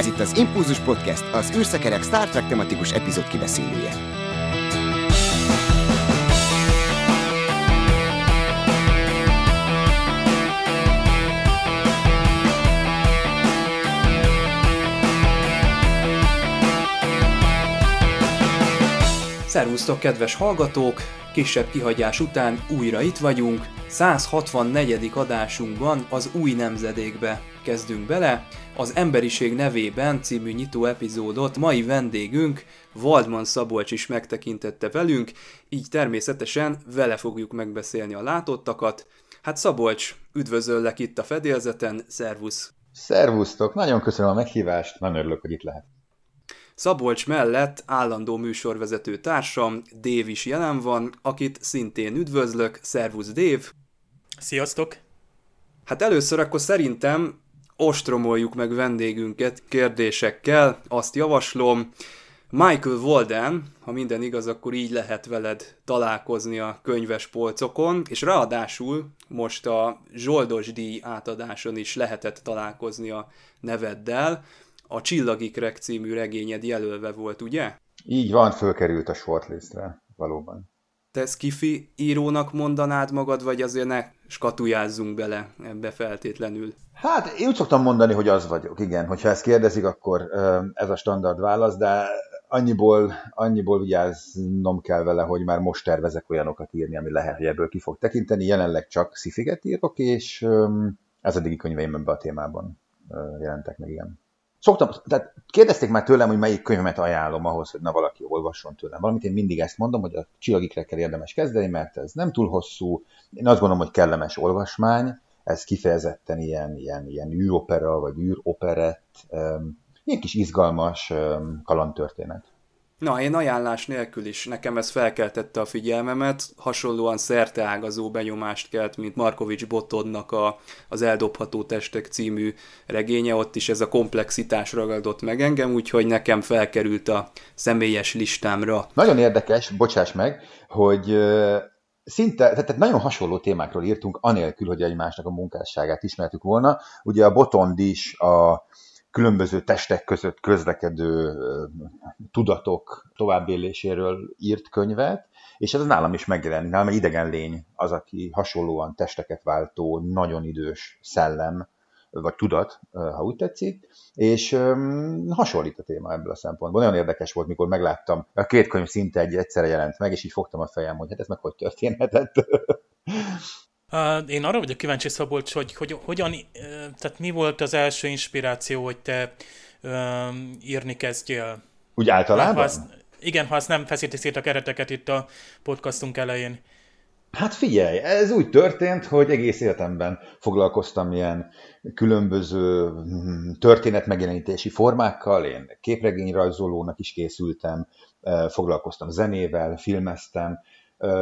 Ez itt az Impulzus Podcast, az űrszekerek Star Trek tematikus epizód kibeszélője. Szervusztok, kedves hallgatók! Kisebb kihagyás után újra itt vagyunk. 164. adásunkban az új nemzedékbe kezdünk bele. Az Emberiség nevében című nyitó epizódot mai vendégünk Waldman Szabolcs is megtekintette velünk, így természetesen vele fogjuk megbeszélni a látottakat. Hát Szabolcs, üdvözöllek itt a fedélzeten, szervusz! Szervusztok, nagyon köszönöm a meghívást, nagyon örülök, hogy itt lehet. Szabolcs mellett állandó műsorvezető társam Dév is jelen van, akit szintén üdvözlök. Szervusz Dév! Sziasztok! Hát először akkor szerintem ostromoljuk meg vendégünket kérdésekkel, azt javaslom. Michael Walden, ha minden igaz, akkor így lehet veled találkozni a könyves polcokon, és ráadásul most a Zsoldos díj átadáson is lehetett találkozni a neveddel a Csillagikrek című regényed jelölve volt, ugye? Így van, fölkerült a shortlistre, valóban. Te skifi írónak mondanád magad, vagy azért ne skatujázzunk bele ebbe feltétlenül? Hát én úgy szoktam mondani, hogy az vagyok, igen. Hogyha ezt kérdezik, akkor ez a standard válasz, de annyiból, annyiból vigyáznom kell vele, hogy már most tervezek olyanokat írni, ami lehet, hogy ebből ki fog tekinteni. Jelenleg csak szifiget írok, és ez a könyveim ebben a témában jelentek meg, igen. Szoktam, tehát kérdezték már tőlem, hogy melyik könyvemet ajánlom ahhoz, hogy na valaki olvasson tőlem valamit. Én mindig ezt mondom, hogy a csillagikrekkel érdemes kezdeni, mert ez nem túl hosszú. Én azt gondolom, hogy kellemes olvasmány. Ez kifejezetten ilyen, ilyen, ilyen űropera, vagy űroperett, ilyen kis izgalmas kalandtörténet. Na, én ajánlás nélkül is nekem ez felkeltette a figyelmemet, hasonlóan szerteágazó benyomást kelt, mint Markovics Botodnak a, az Eldobható testek című regénye, ott is ez a komplexitás ragadott meg engem, úgyhogy nekem felkerült a személyes listámra. Nagyon érdekes, bocsáss meg, hogy szinte, tehát nagyon hasonló témákról írtunk, anélkül, hogy egymásnak a munkásságát ismertük volna. Ugye a Botond is a különböző testek között közlekedő tudatok továbbéléséről írt könyvet, és ez nálam is megjelenik. Nálam egy idegen lény az, aki hasonlóan testeket váltó, nagyon idős szellem, vagy tudat, ha úgy tetszik, és um, hasonlít a téma ebből a szempontból. Nagyon érdekes volt, mikor megláttam, a két könyv szinte egy egyszerre jelent meg, és így fogtam a fejem, hogy hát ez meg hogy történhetett. Én arra vagyok kíváncsi, Szabolcs, hogy, hogy hogyan, tehát mi volt az első inspiráció, hogy te um, írni kezdjél? Úgy általában? Ha azt, igen, ha azt nem feszíti szét a kereteket itt a podcastunk elején. Hát figyelj, ez úgy történt, hogy egész életemben foglalkoztam ilyen különböző hm, történetmegjelenítési formákkal, én képregényrajzolónak is készültem, foglalkoztam zenével, filmeztem,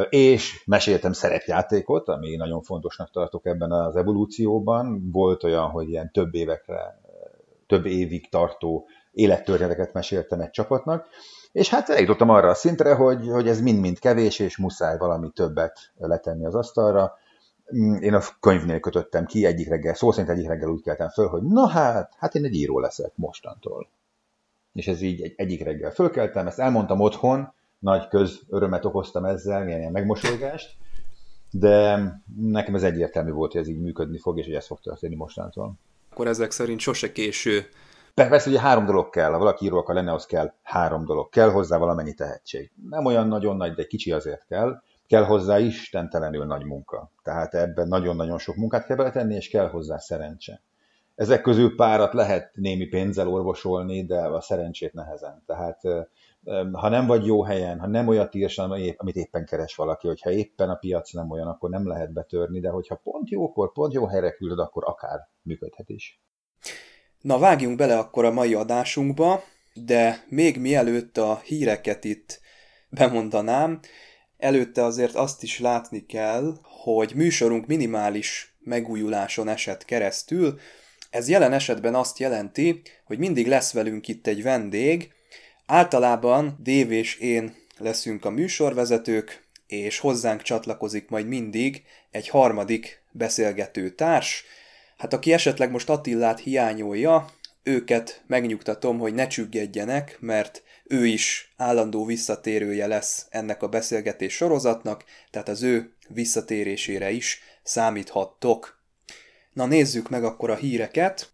és meséltem szerepjátékot, ami nagyon fontosnak tartok ebben az evolúcióban. Volt olyan, hogy ilyen több évekre, több évig tartó élettörténeteket meséltem egy csapatnak, és hát eljutottam arra a szintre, hogy, hogy ez mind-mind kevés, és muszáj valami többet letenni az asztalra. Mm, én a könyvnél kötöttem ki egyik reggel, szó szerint egyik reggel úgy keltem föl, hogy na hát, hát én egy író leszek mostantól. És ez így egy, egyik reggel fölkeltem, ezt elmondtam otthon, nagy köz örömet okoztam ezzel, ilyen megmosolygást, de nekem ez egyértelmű volt, hogy ez így működni fog, és hogy ez fog történni mostantól. Akkor ezek szerint sose késő. Persze, ugye három dolog kell, ha valaki író akar lenni, az kell három dolog. Kell hozzá valamennyi tehetség. Nem olyan nagyon nagy, de kicsi azért kell. Kell hozzá istentelenül nagy munka. Tehát ebben nagyon-nagyon sok munkát kell beletenni, és kell hozzá szerencse. Ezek közül párat lehet némi pénzzel orvosolni, de a szerencsét nehezen. Tehát ha nem vagy jó helyen, ha nem olyat írsz, amit éppen keres valaki, hogyha éppen a piac nem olyan, akkor nem lehet betörni, de hogyha pont jókor, pont jó helyre küldöd, akkor akár működhet is. Na vágjunk bele akkor a mai adásunkba, de még mielőtt a híreket itt bemondanám, előtte azért azt is látni kell, hogy műsorunk minimális megújuláson esett keresztül. Ez jelen esetben azt jelenti, hogy mindig lesz velünk itt egy vendég, Általában Dév és én leszünk a műsorvezetők, és hozzánk csatlakozik majd mindig egy harmadik beszélgető társ. Hát aki esetleg most Attillát hiányolja, őket megnyugtatom, hogy ne csüggedjenek, mert ő is állandó visszatérője lesz ennek a beszélgetés sorozatnak, tehát az ő visszatérésére is számíthattok. Na nézzük meg akkor a híreket.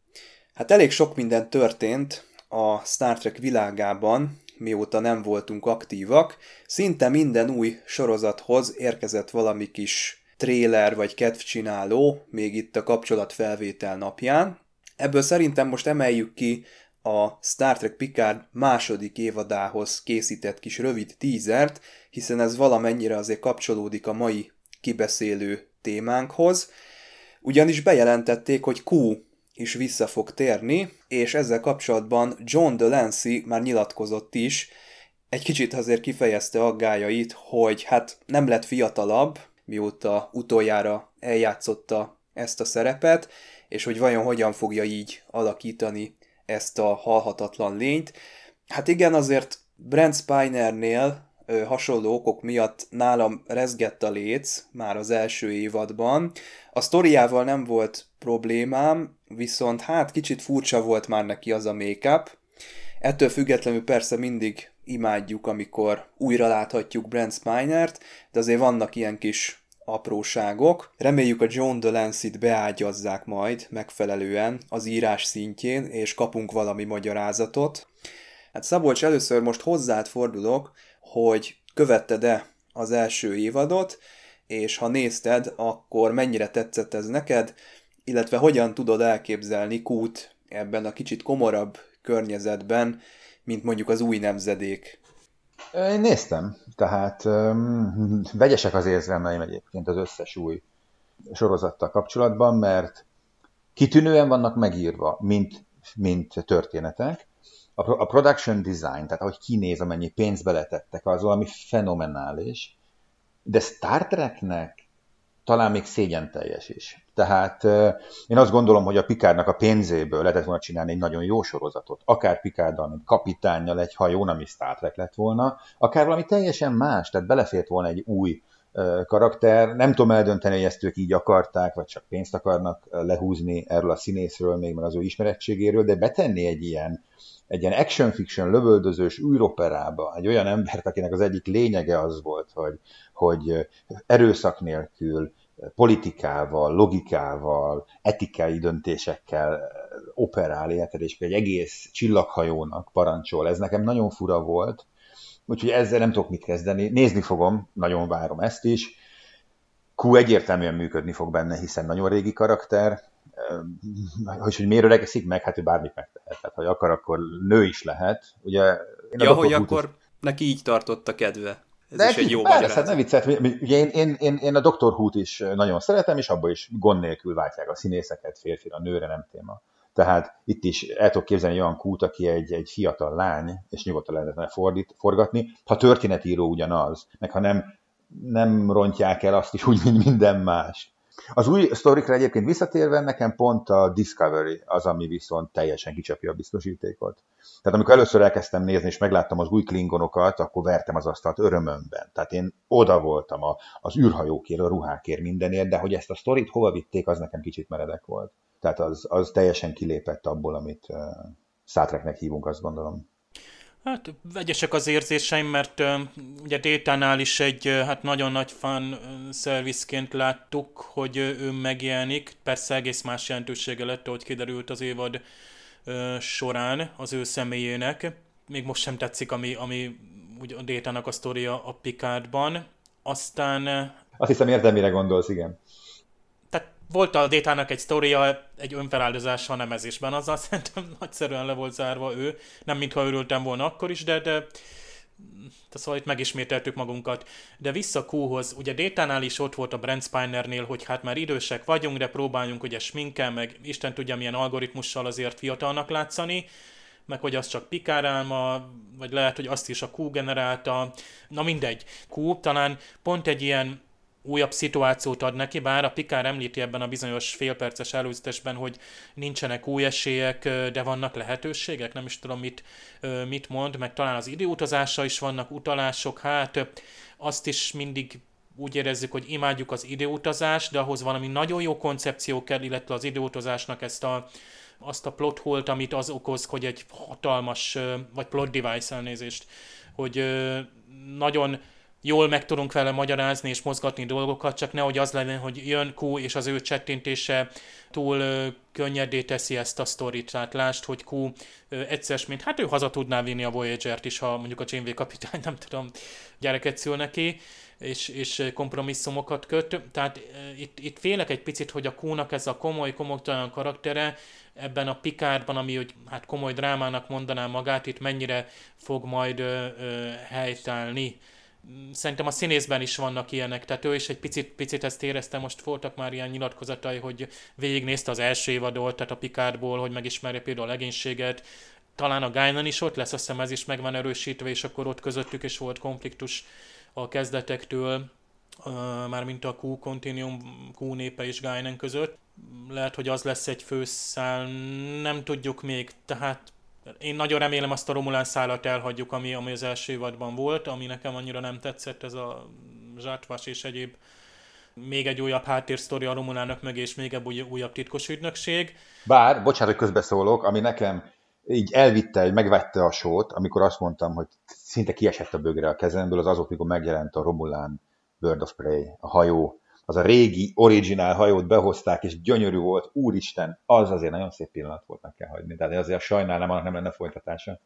Hát elég sok minden történt a Star Trek világában, mióta nem voltunk aktívak. Szinte minden új sorozathoz érkezett valami kis tréler vagy kedvcsináló, még itt a kapcsolatfelvétel napján. Ebből szerintem most emeljük ki a Star Trek Picard második évadához készített kis rövid tízert, hiszen ez valamennyire azért kapcsolódik a mai kibeszélő témánkhoz, ugyanis bejelentették, hogy Q is vissza fog térni, és ezzel kapcsolatban John Delancey már nyilatkozott is, egy kicsit azért kifejezte aggájait, hogy hát nem lett fiatalabb, mióta utoljára eljátszotta ezt a szerepet, és hogy vajon hogyan fogja így alakítani ezt a halhatatlan lényt. Hát igen, azért Brent Spinernél ö, hasonló okok miatt nálam rezgett a léc már az első évadban. A sztoriával nem volt problémám, viszont hát kicsit furcsa volt már neki az a make-up. Ettől függetlenül persze mindig imádjuk, amikor újra láthatjuk Brent Spinert, de azért vannak ilyen kis apróságok. Reméljük a John Delancey-t beágyazzák majd megfelelően az írás szintjén, és kapunk valami magyarázatot. Hát Szabolcs, először most hozzád fordulok, hogy követted-e az első évadot, és ha nézted, akkor mennyire tetszett ez neked, illetve hogyan tudod elképzelni Kút ebben a kicsit komorabb környezetben, mint mondjuk az új nemzedék én néztem, tehát um, vegyesek az érzelmeim egyébként az összes új sorozattal kapcsolatban, mert kitűnően vannak megírva, mint, mint történetek. A, a production design, tehát ahogy kinéz, amennyi pénzt beletettek, az valami fenomenális, de Star Treknek talán még szégyen teljes is. Tehát én azt gondolom, hogy a Pikárnak a pénzéből lehetett volna csinálni egy nagyon jó sorozatot. Akár Pikárdal, mint kapitányjal egy hajón, ami Star Trek lett volna, akár valami teljesen más, tehát belefért volna egy új karakter. Nem tudom eldönteni, hogy ezt ők így akarták, vagy csak pénzt akarnak lehúzni erről a színészről, még meg az ő ismerettségéről, de betenni egy ilyen, egy ilyen action fiction lövöldözős űroperába egy olyan embert, akinek az egyik lényege az volt, hogy, hogy erőszak nélkül politikával, logikával, etikai döntésekkel operál, érted, és egy egész csillaghajónak parancsol. Ez nekem nagyon fura volt, úgyhogy ezzel nem tudok mit kezdeni. Nézni fogom, nagyon várom ezt is. Q egyértelműen működni fog benne, hiszen nagyon régi karakter, hogy, hogy miért öregeszik meg, hát ő bármit megtehet. Tehát, ha akar, akkor nő is lehet. Ugye, én ja, hogy akkor is... neki így tartott a kedve. Ez De is egy jó magyarázat. Hát ne viccet, ugye én, én, én, én a Dr. Who-t is nagyon szeretem, és abban is gond nélkül váltják a színészeket, férfira, nőre, nem téma. Tehát itt is el tudok képzelni olyan kút, aki egy, egy fiatal lány, és nyugodtan lehetne fordít, forgatni, ha történetíró ugyanaz, meg ha nem, nem rontják el azt is úgy, mint minden más. Az új sztorikra egyébként visszatérve, nekem pont a Discovery az, ami viszont teljesen kicsapja a biztosítékot. Tehát amikor először elkezdtem nézni, és megláttam az új klingonokat, akkor vertem az asztalt örömömben. Tehát én oda voltam a, az űrhajókért, a ruhákért, mindenért, de hogy ezt a sztorit hova vitték, az nekem kicsit meredek volt. Tehát az, az teljesen kilépett abból, amit uh, Szátreknek hívunk, azt gondolom. Hát vegyesek az érzéseim, mert uh, ugye Détánál is egy uh, hát nagyon nagy fan szervizként láttuk, hogy uh, ő megjelenik. Persze egész más jelentősége lett, hogy kiderült az évad uh, során az ő személyének. Még most sem tetszik, ami, ami ugye a Détának a sztoria a Picardban. Aztán... Uh, Azt hiszem értem, mire gondolsz, igen volt a Détának egy sztoria, egy önfeláldozása a nemezésben, azzal szerintem nagyszerűen le volt zárva ő, nem mintha örültem volna akkor is, de, de de szóval itt megismételtük magunkat. De vissza Q-hoz, ugye Détánál is ott volt a Brent Spinernél, hogy hát már idősek vagyunk, de próbáljunk ugye sminkel, meg Isten tudja milyen algoritmussal azért fiatalnak látszani, meg hogy az csak Pikár álma, vagy lehet, hogy azt is a Q generálta. Na mindegy, Q talán pont egy ilyen újabb szituációt ad neki, bár a Pikár említi ebben a bizonyos félperces előzetesben, hogy nincsenek új esélyek, de vannak lehetőségek, nem is tudom mit, mit mond, meg talán az időutazása is vannak utalások, hát azt is mindig úgy érezzük, hogy imádjuk az időutazást, de ahhoz valami nagyon jó koncepció kell, illetve az időutazásnak ezt a azt a plot holt, amit az okoz, hogy egy hatalmas, vagy plot device elnézést, hogy nagyon jól meg tudunk vele magyarázni és mozgatni dolgokat, csak nehogy az legyen, hogy jön Q és az ő csettintése túl ö, könnyedé teszi ezt a sztorit. Tehát lást, hogy Q ö, egyszer, mint hát ő haza tudná vinni a Voyager-t is, ha mondjuk a Janeway kapitány, nem tudom, gyereket szül neki, és, és kompromisszumokat köt. Tehát ö, itt, itt félek egy picit, hogy a Q-nak ez a komoly, komolytalan karaktere ebben a Pikárban, ami hogy hát komoly drámának mondaná magát, itt mennyire fog majd ö, ö, helytállni szerintem a színészben is vannak ilyenek, tehát ő is egy picit, picit ezt érezte, most voltak már ilyen nyilatkozatai, hogy végignézte az első évadot, tehát a Picardból, hogy megismerje például a legénységet, talán a Guinan is ott lesz, azt hiszem ez is meg van erősítve, és akkor ott közöttük is volt konfliktus a kezdetektől, mármint a Q Continuum, Q népe és Guinan között. Lehet, hogy az lesz egy főszál, nem tudjuk még, tehát én nagyon remélem azt a Romulán szállat elhagyjuk, ami, ami az első évadban volt, ami nekem annyira nem tetszett, ez a zsátvás és egyéb még egy újabb háttérsztori a Romulának meg, és még egy újabb titkos ügynökség. Bár, bocsánat, hogy közbeszólok, ami nekem így elvitte, hogy megvette a sót, amikor azt mondtam, hogy szinte kiesett a bögre a kezemből, az azok, mikor megjelent a Romulán Bird of Prey, a hajó, az a régi, originál hajót behozták, és gyönyörű volt, úristen, az azért nagyon szép pillanat volt, meg kell hagyni. Tehát azért sajnálom, annak nem lenne folytatása.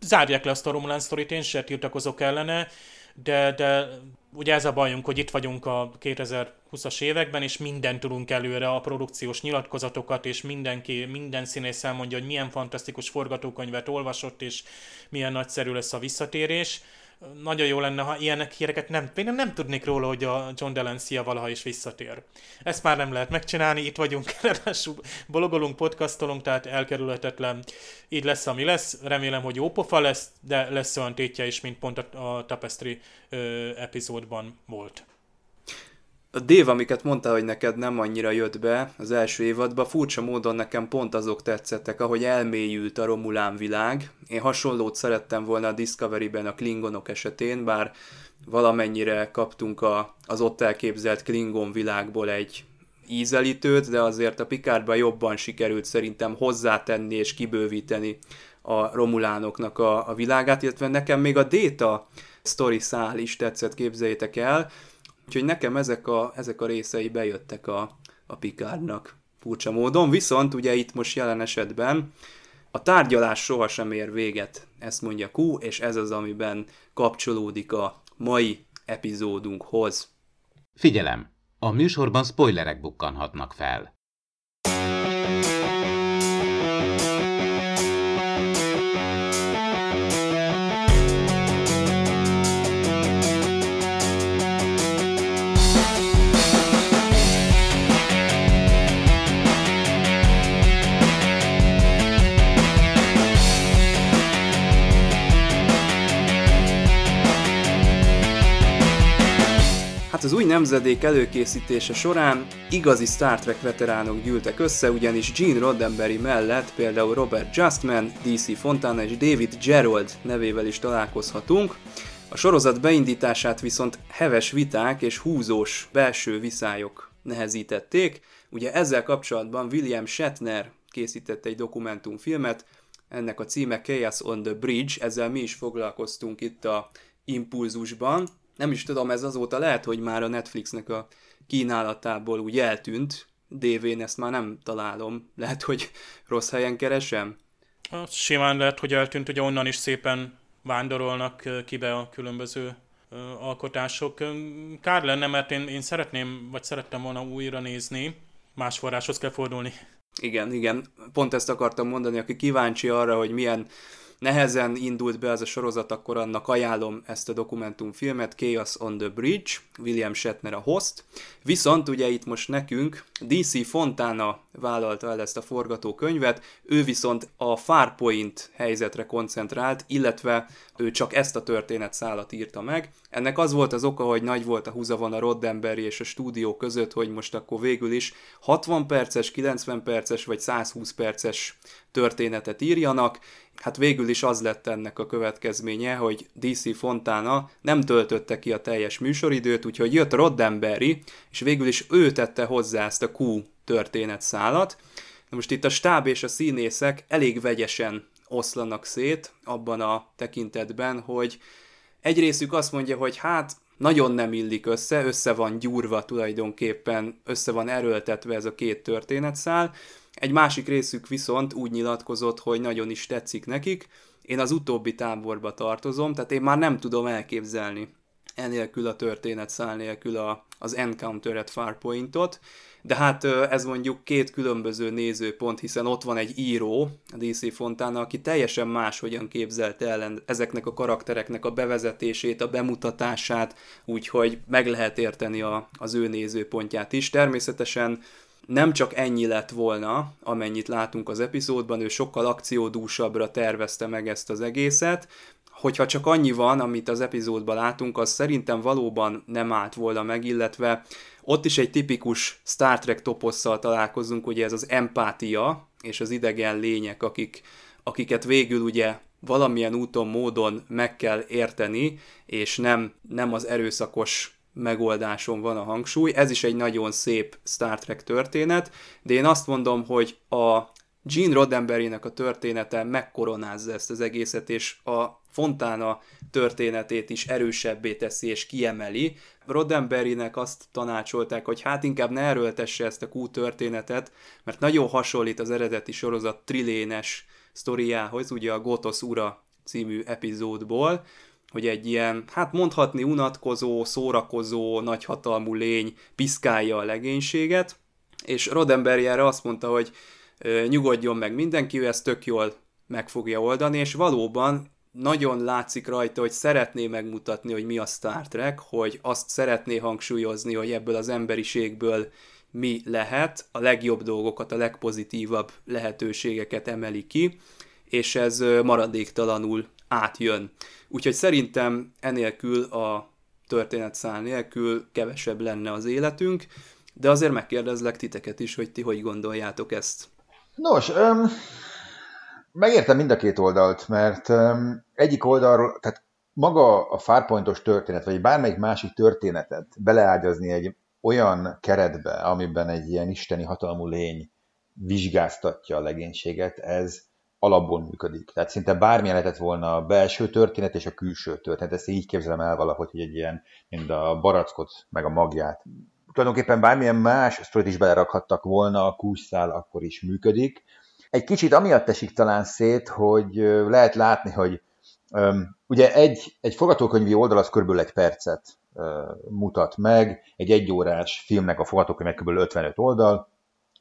Zárják le azt a Romulán sztorit, én sem tiltakozok ellene, de, de ugye ez a bajunk, hogy itt vagyunk a 2020-as években, és mindent tudunk előre, a produkciós nyilatkozatokat, és mindenki, minden színész elmondja, hogy milyen fantasztikus forgatókönyvet olvasott, és milyen nagyszerű lesz a visszatérés nagyon jó lenne, ha ilyenek híreket nem, én nem tudnék róla, hogy a John Delancia valaha is visszatér. Ezt már nem lehet megcsinálni, itt vagyunk, blogolunk, podcastolunk, tehát elkerülhetetlen. Így lesz, ami lesz. Remélem, hogy jó pofa lesz, de lesz olyan tétje is, mint pont a, a Tapestry ö, epizódban volt a Dév, amiket mondtál, hogy neked nem annyira jött be az első évadban, furcsa módon nekem pont azok tetszettek, ahogy elmélyült a Romulán világ. Én hasonlót szerettem volna a Discovery-ben a Klingonok esetén, bár valamennyire kaptunk a, az ott elképzelt Klingon világból egy ízelítőt, de azért a Picardban jobban sikerült szerintem hozzátenni és kibővíteni a romulánoknak a, a világát, illetve nekem még a Data story szál is tetszett, képzeljétek el, Úgyhogy nekem ezek a, ezek a részei bejöttek a, a Picardnak furcsa módon, viszont ugye itt most jelen esetben a tárgyalás sohasem ér véget, ezt mondja Q, és ez az, amiben kapcsolódik a mai epizódunkhoz. Figyelem! A műsorban spoilerek bukkanhatnak fel. Hát az új nemzedék előkészítése során igazi Star Trek veteránok gyűltek össze, ugyanis Gene Roddenberry mellett például Robert Justman, DC Fontana és David Gerald nevével is találkozhatunk. A sorozat beindítását viszont heves viták és húzós belső viszályok nehezítették. Ugye ezzel kapcsolatban William Shatner készített egy dokumentumfilmet, ennek a címe Chaos on the Bridge, ezzel mi is foglalkoztunk itt a Impulzusban, nem is tudom, ez azóta lehet, hogy már a Netflixnek a kínálatából úgy eltűnt, DV-n ezt már nem találom. Lehet, hogy rossz helyen keresem? Az simán lehet, hogy eltűnt, hogy onnan is szépen vándorolnak kibe a különböző alkotások. Kár lenne, mert én, én szeretném, vagy szerettem volna újra nézni, más forráshoz kell fordulni. Igen, igen. Pont ezt akartam mondani, aki kíváncsi arra, hogy milyen nehezen indult be ez a sorozat, akkor annak ajánlom ezt a dokumentumfilmet, Chaos on the Bridge, William Shatner a host. Viszont ugye itt most nekünk DC Fontana vállalta el ezt a forgatókönyvet, ő viszont a Farpoint helyzetre koncentrált, illetve ő csak ezt a történetszálat írta meg. Ennek az volt az oka, hogy nagy volt a húzavon a Roddenberry és a stúdió között, hogy most akkor végül is 60 perces, 90 perces vagy 120 perces történetet írjanak. Hát végül is az lett ennek a következménye, hogy DC Fontana nem töltötte ki a teljes műsoridőt, úgyhogy jött Roddenberry, és végül is ő tette hozzá ezt a Q történetszálat. Most itt a stáb és a színészek elég vegyesen oszlanak szét abban a tekintetben, hogy egy részük azt mondja, hogy hát nagyon nem illik össze, össze van gyúrva tulajdonképpen, össze van erőltetve ez a két történetszál. Egy másik részük viszont úgy nyilatkozott, hogy nagyon is tetszik nekik. Én az utóbbi táborba tartozom, tehát én már nem tudom elképzelni enélkül a történetszál nélkül a, az Encounter at Farpointot, de hát ez mondjuk két különböző nézőpont, hiszen ott van egy író, a DC Fontana, aki teljesen máshogyan képzelte el ezeknek a karaktereknek a bevezetését, a bemutatását, úgyhogy meg lehet érteni a, az ő nézőpontját is. Természetesen nem csak ennyi lett volna, amennyit látunk az epizódban, ő sokkal akciódúsabbra tervezte meg ezt az egészet, hogyha csak annyi van, amit az epizódban látunk, az szerintem valóban nem állt volna meg, illetve ott is egy tipikus Star Trek toposszal találkozunk, ugye ez az empátia és az idegen lények, akik, akiket végül ugye valamilyen úton, módon meg kell érteni, és nem, nem az erőszakos megoldáson van a hangsúly. Ez is egy nagyon szép Star Trek történet, de én azt mondom, hogy a Gene Roddenberry-nek a története megkoronázza ezt az egészet, és a Fontana történetét is erősebbé teszi és kiemeli. Roddenberrynek azt tanácsolták, hogy hát inkább ne erőltesse ezt a Q történetet, mert nagyon hasonlít az eredeti sorozat trilénes sztoriához, ugye a Gotos ura című epizódból, hogy egy ilyen, hát mondhatni unatkozó, szórakozó, nagyhatalmú lény piszkálja a legénységet, és Roddenberry erre azt mondta, hogy nyugodjon meg mindenki, ő ezt tök jól meg fogja oldani, és valóban nagyon látszik rajta, hogy szeretné megmutatni, hogy mi a Star Trek, hogy azt szeretné hangsúlyozni, hogy ebből az emberiségből mi lehet, a legjobb dolgokat, a legpozitívabb lehetőségeket emeli ki, és ez maradéktalanul átjön. Úgyhogy szerintem enélkül a történetszál nélkül kevesebb lenne az életünk, de azért megkérdezlek titeket is, hogy ti hogy gondoljátok ezt. Nos, um, megértem mind a két oldalt, mert um, egyik oldalról, tehát maga a Farpointos történet, vagy bármelyik másik történetet beleágyazni egy olyan keretbe, amiben egy ilyen isteni hatalmú lény vizsgáztatja a legénységet, ez alapból működik. Tehát szinte bármilyen lehetett volna a belső történet és a külső történet. Ezt így képzelem el valahogy, hogy egy ilyen, mint a barackot, meg a magját. Tulajdonképpen bármilyen más sztorit is belerakhattak volna, a kúszszál akkor is működik. Egy kicsit amiatt esik talán szét, hogy lehet látni, hogy um, ugye egy, egy forgatókönyvi oldal az kb. egy percet mutat meg, egy egyórás filmnek a forgatókönyv kb. 55 oldal,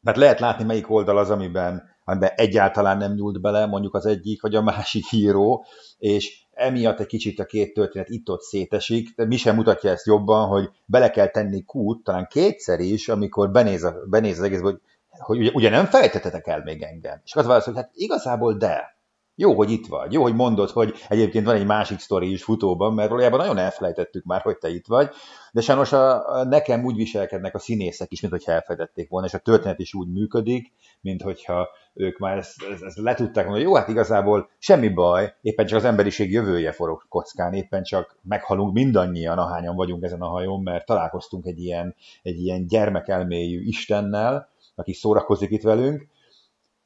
mert lehet látni, melyik oldal az, amiben amiben egyáltalán nem nyúlt bele mondjuk az egyik vagy a másik híró, és emiatt egy kicsit a két történet itt-ott szétesik, de mi sem mutatja ezt jobban, hogy bele kell tenni kút, talán kétszer is, amikor benéz, a, benéz az egész, hogy, hogy ugye, ugye nem fejtetetek el még engem. És az válasz, hogy hát igazából de. Jó, hogy itt vagy. Jó, hogy mondod, hogy egyébként van egy másik sztori is futóban, mert valójában nagyon elfelejtettük már, hogy te itt vagy. De sajnos a, nekem úgy viselkednek a színészek is, mint hogyha elfelejtették volna, és a történet is úgy működik, mint hogyha ők már ezt, ezt, ezt le tudták hogy jó, hát igazából semmi baj, éppen csak az emberiség jövője forog kockán, éppen csak meghalunk mindannyian, ahányan vagyunk ezen a hajón, mert találkoztunk egy ilyen, egy ilyen gyermekelmélyű Istennel, aki szórakozik itt velünk,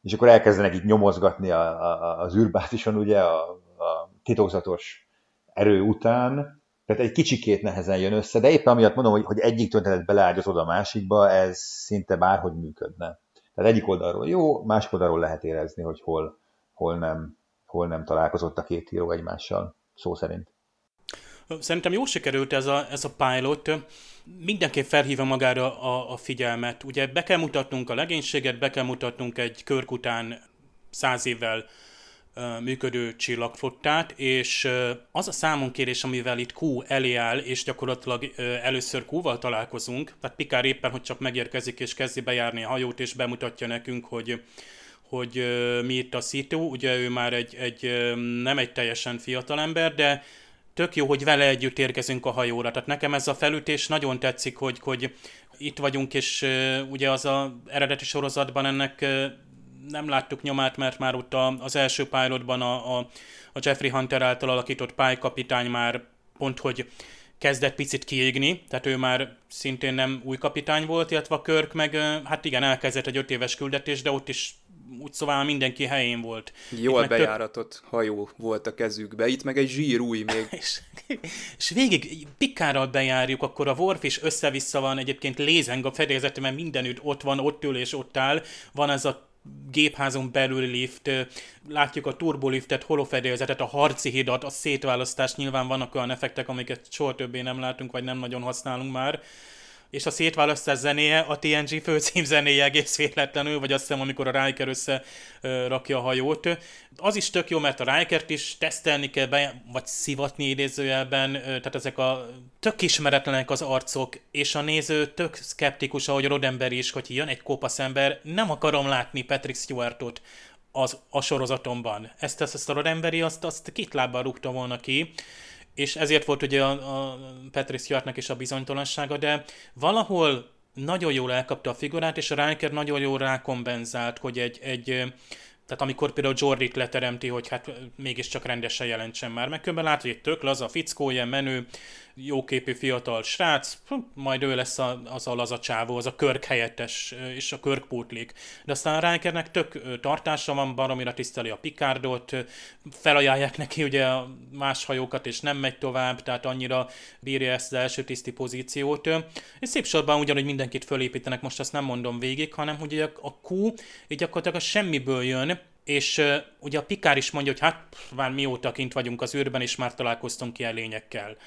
és akkor elkezdenek itt nyomozgatni a, a, az űrbázison, ugye, a, a titokzatos erő után, tehát egy kicsikét nehezen jön össze, de éppen amiatt mondom, hogy, hogy egyik történet beleágyazod a másikba, ez szinte bárhogy működne. Tehát egyik oldalról jó, másik oldalról lehet érezni, hogy hol, hol, nem, hol nem találkozott a két író egymással, szó szerint. Szerintem jó sikerült ez a, ez a pilot. Mindenképp felhívja magára a, a figyelmet. Ugye be kell mutatnunk a legénységet, be kell mutatnunk egy körk után száz évvel működő csillagflottát, és az a számonkérés, amivel itt Q elé áll, és gyakorlatilag először Q-val találkozunk, tehát Pikár éppen, hogy csak megérkezik és kezdi bejárni a hajót, és bemutatja nekünk, hogy hogy mi itt a szító, ugye ő már egy, egy nem egy teljesen fiatal ember, de tök jó, hogy vele együtt érkezünk a hajóra. Tehát nekem ez a felütés nagyon tetszik, hogy, hogy itt vagyunk, és ugye az a eredeti sorozatban ennek nem láttuk nyomát, mert már ott az első pilotban a, a, a Jeffrey Hunter által alakított pálykapitány már pont, hogy kezdett picit kiégni, tehát ő már szintén nem új kapitány volt, illetve a Körk meg, hát igen, elkezdett egy öt éves küldetés, de ott is úgy szóval mindenki helyén volt. Jól bejáratott tök... hajó volt a kezükbe, itt meg egy zsírúj még. és, és végig pikárral bejárjuk, akkor a Worf is össze-vissza van, egyébként lézeng a fedélzete, mert mindenütt ott van, ott ül és ott áll. Van ez a gépházon belüli lift, látjuk a turboliftet, holofedélzetet, a harci hidat, a szétválasztást, nyilván vannak olyan effektek, amiket soha többé nem látunk, vagy nem nagyon használunk már és a szétválasztás zenéje a TNG főcím zenéje egész véletlenül, vagy azt hiszem, amikor a Riker össze rakja a hajót. Az is tök jó, mert a Rikert is tesztelni kell, be, vagy szivatni idézőjelben, tehát ezek a tök ismeretlenek az arcok, és a néző tök szkeptikus, ahogy Rodember is, hogy jön egy kopasz ember, nem akarom látni Patrick Stewartot az, a sorozatomban. Ezt, ezt, ezt a Rodemberi, azt, azt két lábbal rúgta volna ki és ezért volt ugye a, a Patrice Stewartnak is a bizonytalansága, de valahol nagyon jól elkapta a figurát, és a Riker nagyon jól rákompenzált, hogy egy, egy tehát amikor például Jordit leteremti, hogy hát mégiscsak rendesen jelentsen már, meg különben látod, hogy egy tök laza fickó, ilyen menő, jóképű fiatal srác, hm, majd ő lesz a, az a laza az a körk helyettes és a körk pótlik. De aztán a Rikernek tök tartása van, baromira tiszteli a Picardot, felajánlják neki ugye a más hajókat, és nem megy tovább, tehát annyira bírja ezt az első tiszti pozíciót. És szép sorban ugyanúgy mindenkit fölépítenek, most azt nem mondom végig, hanem hogy a Q így gyakorlatilag a semmiből jön, és uh, ugye a Pikár is mondja, hogy hát már mióta kint vagyunk az űrben, és már találkoztunk ilyen lényekkel.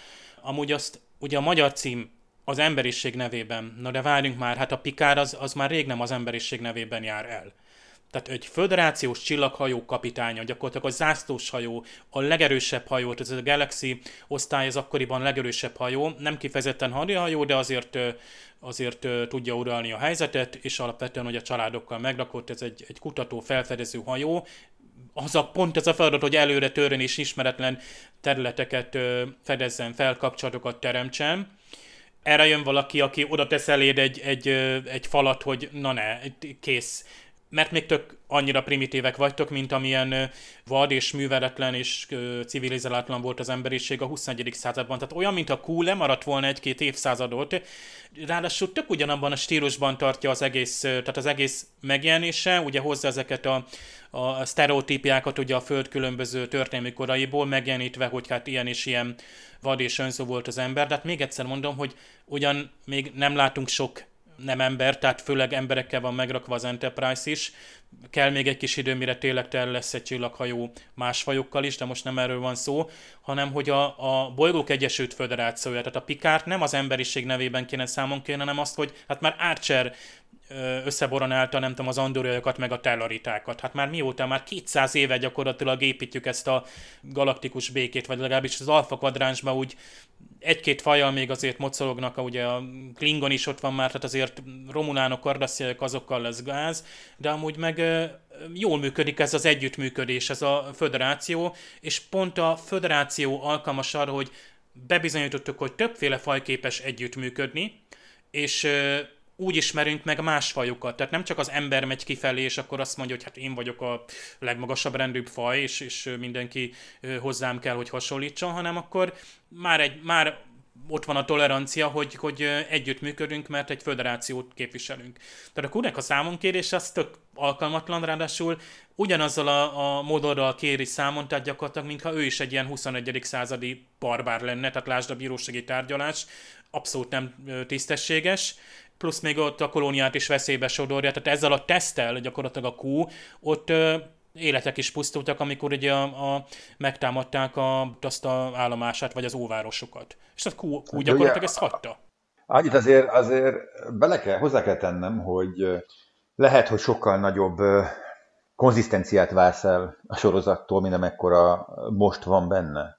Amúgy azt, ugye a magyar cím az emberiség nevében, na de várjunk már, hát a Pikár az, az már rég nem az emberiség nevében jár el. Tehát egy föderációs csillaghajó kapitánya, gyakorlatilag a zászlós hajó, a legerősebb hajó, ez a Galaxy osztály az akkoriban legerősebb hajó, nem kifejezetten hadihajó, de azért, azért tudja uralni a helyzetet, és alapvetően, hogy a családokkal megrakott, ez egy, egy kutató, felfedező hajó, az a pont ez a feladat, hogy előre törön és ismeretlen területeket fedezzen fel, kapcsolatokat teremtsen. Erre jön valaki, aki oda tesz eléd egy, egy, egy falat, hogy na ne, kész. Mert még tök annyira primitívek vagytok, mint amilyen vad és műveletlen és civilizálátlan volt az emberiség a 21. században. Tehát olyan, mint a Q lemaradt volna egy-két évszázadot, ráadásul tök ugyanabban a stílusban tartja az egész, tehát az egész megjelenése, ugye hozza ezeket a, a sztereotípiákat ugye a Föld különböző történelmi koraiból, megjelenítve, hogy hát ilyen és ilyen vad és önző volt az ember, de hát még egyszer mondom, hogy ugyan még nem látunk sok nem ember, tehát főleg emberekkel van megrakva az Enterprise is. Kell még egy kis idő, mire tényleg tel lesz egy csillaghajó más fajokkal is, de most nem erről van szó, hanem hogy a, a Bolygók Egyesült Föderációja, tehát a Picard nem az emberiség nevében kéne számon kérni, hanem azt, hogy hát már Archer összeboronálta, nem tudom, az andoriakat, meg a tellaritákat. Hát már mióta, már 200 éve gyakorlatilag építjük ezt a galaktikus békét, vagy legalábbis az alfa kvadránsban úgy egy-két fajjal még azért mocolognak, ugye a Klingon is ott van már, tehát azért romulánok, kardasziak, azokkal lesz gáz, de amúgy meg jól működik ez az együttműködés, ez a föderáció, és pont a föderáció alkalmas arra, hogy bebizonyítottuk, hogy többféle faj képes együttműködni, és úgy ismerünk meg más fajokat. Tehát nem csak az ember megy kifelé, és akkor azt mondja, hogy hát én vagyok a legmagasabb rendűbb faj, és, és mindenki hozzám kell, hogy hasonlítson, hanem akkor már, egy, már ott van a tolerancia, hogy, hogy együttműködünk, mert egy föderációt képviselünk. Tehát a kurnek a számonkérés az tök alkalmatlan, ráadásul ugyanazzal a, a modorral kéri számon, tehát gyakorlatilag, mintha ő is egy ilyen 21. századi barbár lenne, tehát lásd a bírósági tárgyalás, abszolút nem tisztességes, plusz még ott a kolóniát is veszélybe sodorja, tehát ezzel a tesztel gyakorlatilag a Q, ott ö, életek is pusztultak, amikor ugye a, a, megtámadták a, azt a állomását, vagy az óvárosokat. És a Q, Q gyakorlatilag ezt hagyta. Annyit azért, azért bele kell, hozzá kell tennem, hogy lehet, hogy sokkal nagyobb konzisztenciát vársz el a sorozattól, mint amekkora most van benne.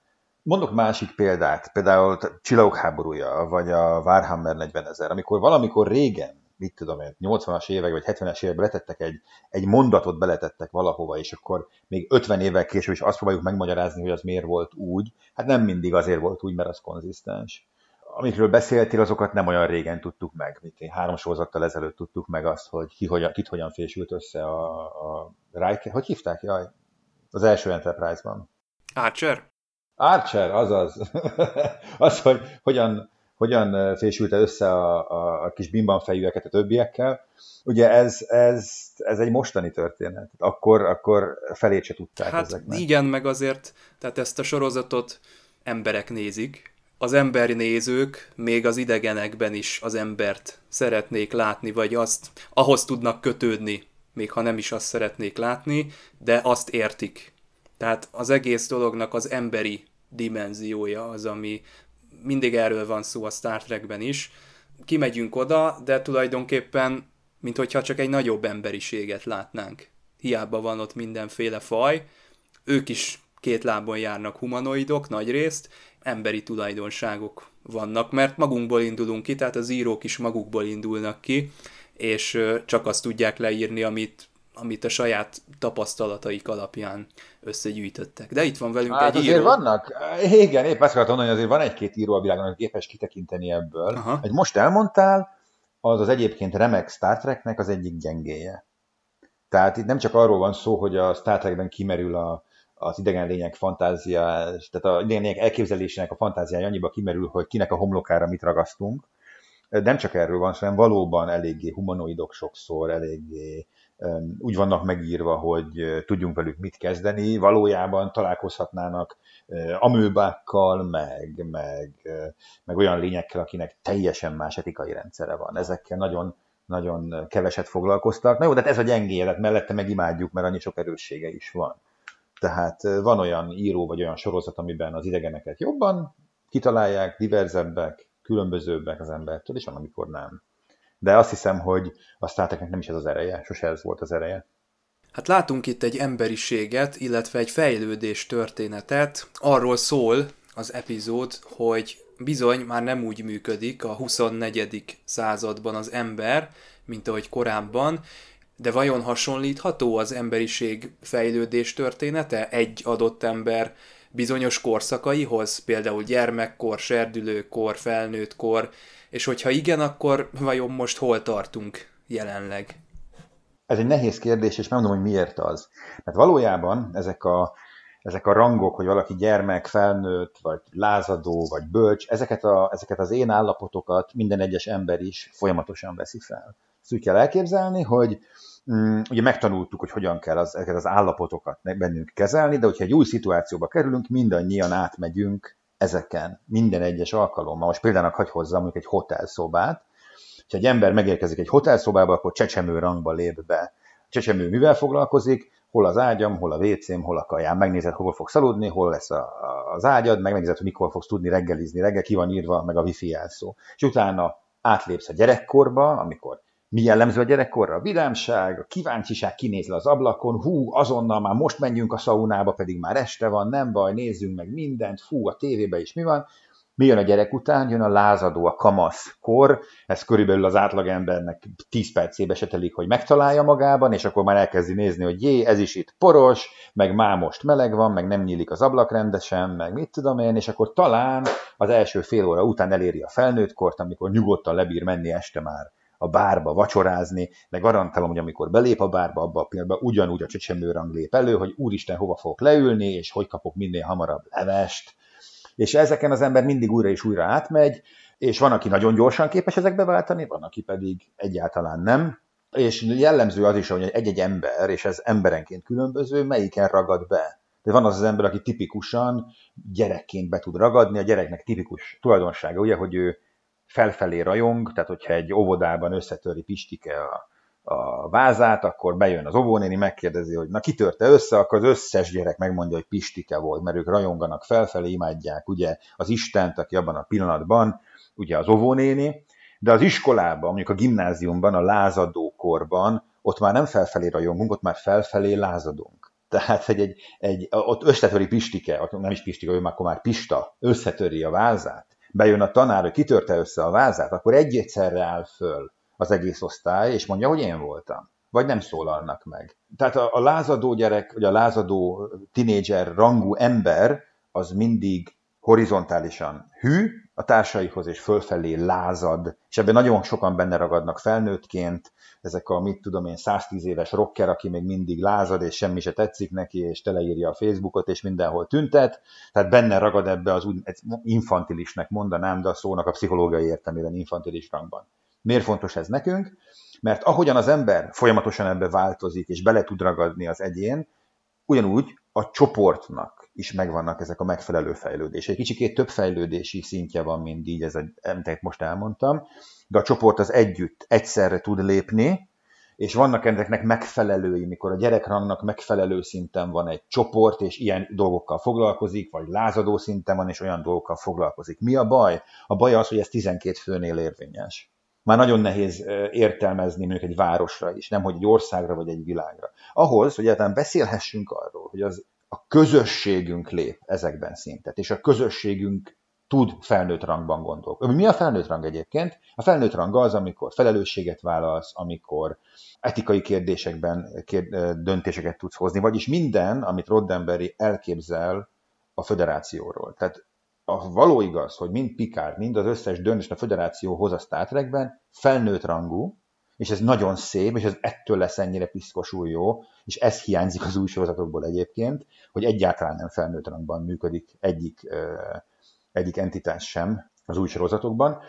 Mondok másik példát, például Csillagok háborúja, vagy a Warhammer 40 ezer, amikor valamikor régen, mit tudom én, 80-as évek vagy 70-es években letettek egy, egy mondatot beletettek valahova, és akkor még 50 évvel később is azt próbáljuk megmagyarázni, hogy az miért volt úgy. Hát nem mindig azért volt úgy, mert az konzisztens. Amikről beszéltél, azokat nem olyan régen tudtuk meg, mint én három sorozattal ezelőtt tudtuk meg azt, hogy ki hogyan, kit hogyan fésült össze a, a Riker. Hogy hívták? Jaj, az első Enterprise-ban. Archer? Archer, azaz. az, hogy hogyan hogyan fésülte össze a, a, a kis bimban fejűeket a többiekkel. Ugye ez, ez, ez egy mostani történet. Akkor, akkor felét se tudták hát ezeknek. igen, meg azért, tehát ezt a sorozatot emberek nézik, az embernézők még az idegenekben is az embert szeretnék látni, vagy azt ahhoz tudnak kötődni, még ha nem is azt szeretnék látni, de azt értik. Tehát az egész dolognak az emberi dimenziója az, ami mindig erről van szó a Star Trekben is. Kimegyünk oda, de tulajdonképpen, mint hogyha csak egy nagyobb emberiséget látnánk. Hiába van ott mindenféle faj, ők is két lábon járnak humanoidok nagy részt, emberi tulajdonságok vannak, mert magunkból indulunk ki, tehát az írók is magukból indulnak ki, és csak azt tudják leírni, amit, amit a saját tapasztalataik alapján összegyűjtöttek. De itt van velünk hát egy azért író. vannak, igen, épp azt akartam mondani, hogy azért van egy-két író a világon, aki képes kitekinteni ebből. Aha. Egy most elmondtál, az az egyébként remek Star Treknek az egyik gyengéje. Tehát itt nem csak arról van szó, hogy a Star Trekben kimerül a, az idegen lények fantázia, tehát a idegen lények elképzelésének a fantáziája annyiba kimerül, hogy kinek a homlokára mit ragasztunk. Nem csak erről van, hanem valóban eléggé humanoidok sokszor, eléggé úgy vannak megírva, hogy tudjunk velük mit kezdeni, valójában találkozhatnának amőbákkal, meg, meg, meg olyan lényekkel, akinek teljesen más etikai rendszere van. Ezekkel nagyon, nagyon keveset foglalkoztak. Na jó, de hát ez a gyengélet, mellette megimádjuk, mert annyi sok erőssége is van. Tehát van olyan író vagy olyan sorozat, amiben az idegeneket jobban kitalálják, diverzebbek, különbözőbbek az embertől, és van, amikor nem. De azt hiszem, hogy a Star nem is ez az ereje, sose ez volt az ereje. Hát látunk itt egy emberiséget, illetve egy fejlődés történetet. Arról szól az epizód, hogy bizony már nem úgy működik a 24. században az ember, mint ahogy korábban, de vajon hasonlítható az emberiség fejlődés története egy adott ember bizonyos korszakaihoz, például gyermekkor, serdülőkor, felnőttkor, és hogyha igen, akkor vajon most hol tartunk jelenleg? Ez egy nehéz kérdés, és megmondom, hogy miért az. Mert valójában ezek a, ezek a rangok, hogy valaki gyermek, felnőtt, vagy lázadó, vagy bölcs, ezeket, a, ezeket az én állapotokat minden egyes ember is folyamatosan veszi fel. Ezt úgy kell elképzelni, hogy mm, ugye megtanultuk, hogy hogyan kell az, ezeket az állapotokat bennünk kezelni, de hogyha egy új szituációba kerülünk, mindannyian átmegyünk ezeken minden egyes alkalommal. Most például hagy hozzam mondjuk egy hotelszobát. Ha egy ember megérkezik egy hotelszobába, akkor csecsemő rangba lép be. A csecsemő mivel foglalkozik? Hol az ágyam, hol a WC-m, hol a kajám. Megnézed, hol fogsz aludni, hol lesz a, az ágyad, meg megnézed, hogy mikor fogsz tudni reggelizni. Reggel ki van írva, meg a wifi jelszó. És utána átlépsz a gyerekkorba, amikor mi jellemző a gyerekkorra? A vidámság, a kíváncsiság kinéz az ablakon, hú, azonnal már most menjünk a szaunába, pedig már este van, nem baj, nézzünk meg mindent, fú, a tévébe is mi van. Mi jön a gyerek után? Jön a lázadó, a kamasz kor, ez körülbelül az átlagembernek 10 percébe se telik, hogy megtalálja magában, és akkor már elkezdi nézni, hogy jé, ez is itt poros, meg már most meleg van, meg nem nyílik az ablak rendesen, meg mit tudom én, és akkor talán az első fél óra után eléri a felnőttkort, amikor nyugodtan lebír menni este már a bárba vacsorázni, de garantálom, hogy amikor belép a bárba, abba a pillanatban ugyanúgy a csecsemőrang lép elő, hogy úristen, hova fogok leülni, és hogy kapok minél hamarabb levest. És ezeken az ember mindig újra és újra átmegy, és van, aki nagyon gyorsan képes ezekbe váltani, van, aki pedig egyáltalán nem. És jellemző az is, hogy egy-egy ember, és ez emberenként különböző, melyiken ragad be. De van az az ember, aki tipikusan gyerekként be tud ragadni, a gyereknek tipikus tulajdonsága, ugye, hogy ő felfelé rajong, tehát hogyha egy óvodában összetöri Pistike a, a vázát, akkor bejön az óvónéni, megkérdezi, hogy na kitörte össze, akkor az összes gyerek megmondja, hogy Pistike volt, mert ők rajonganak felfelé, imádják ugye az Istent, aki abban a pillanatban, ugye az óvónéni, de az iskolában, mondjuk a gimnáziumban, a lázadó korban, ott már nem felfelé rajongunk, ott már felfelé lázadunk. Tehát egy, egy, egy ott összetöri Pistike, nem is Pistike, ő már akkor már Pista, összetöri a vázát, bejön a tanár, hogy kitörte össze a vázát, akkor egy egyszerre áll föl az egész osztály, és mondja, hogy én voltam. Vagy nem szólalnak meg. Tehát a, a lázadó gyerek, vagy a lázadó tinédzser rangú ember, az mindig horizontálisan hű, a társaihoz, és fölfelé lázad, és ebben nagyon sokan benne ragadnak felnőttként, ezek a, mit tudom én, 110 éves rocker, aki még mindig lázad, és semmi se tetszik neki, és teleírja a Facebookot, és mindenhol tüntet, tehát benne ragad ebbe az úgy infantilisnek mondanám, de a szónak a pszichológiai értelmében infantilis rangban. Miért fontos ez nekünk? Mert ahogyan az ember folyamatosan ebbe változik, és bele tud ragadni az egyén, ugyanúgy a csoportnak is megvannak ezek a megfelelő fejlődések. Egy kicsikét több fejlődési szintje van, mint így, ez, amit most elmondtam, de a csoport az együtt, egyszerre tud lépni, és vannak ennek megfelelői, mikor a gyerekrangnak megfelelő szinten van egy csoport, és ilyen dolgokkal foglalkozik, vagy lázadó szinten van, és olyan dolgokkal foglalkozik. Mi a baj? A baj az, hogy ez 12 főnél érvényes. Már nagyon nehéz értelmezni mondjuk egy városra is, nem hogy egy országra vagy egy világra. Ahhoz, hogy egyáltalán beszélhessünk arról, hogy az a közösségünk lép ezekben szintet, és a közösségünk tud felnőtt rangban gondolkodni. Mi a felnőtt rang egyébként? A felnőtt rang az, amikor felelősséget válasz, amikor etikai kérdésekben döntéseket tudsz hozni, vagyis minden, amit Roddenberry elképzel a föderációról. Tehát a való igaz, hogy mind Picard, mind az összes döntés a föderáció hoz a Star Trekben felnőtt rangú, és ez nagyon szép, és ez ettől lesz ennyire piszkosul jó, és ez hiányzik az új sorozatokból egyébként, hogy egyáltalán nem felnőtt rangban működik egyik, egyik entitás sem az új sorozatokban.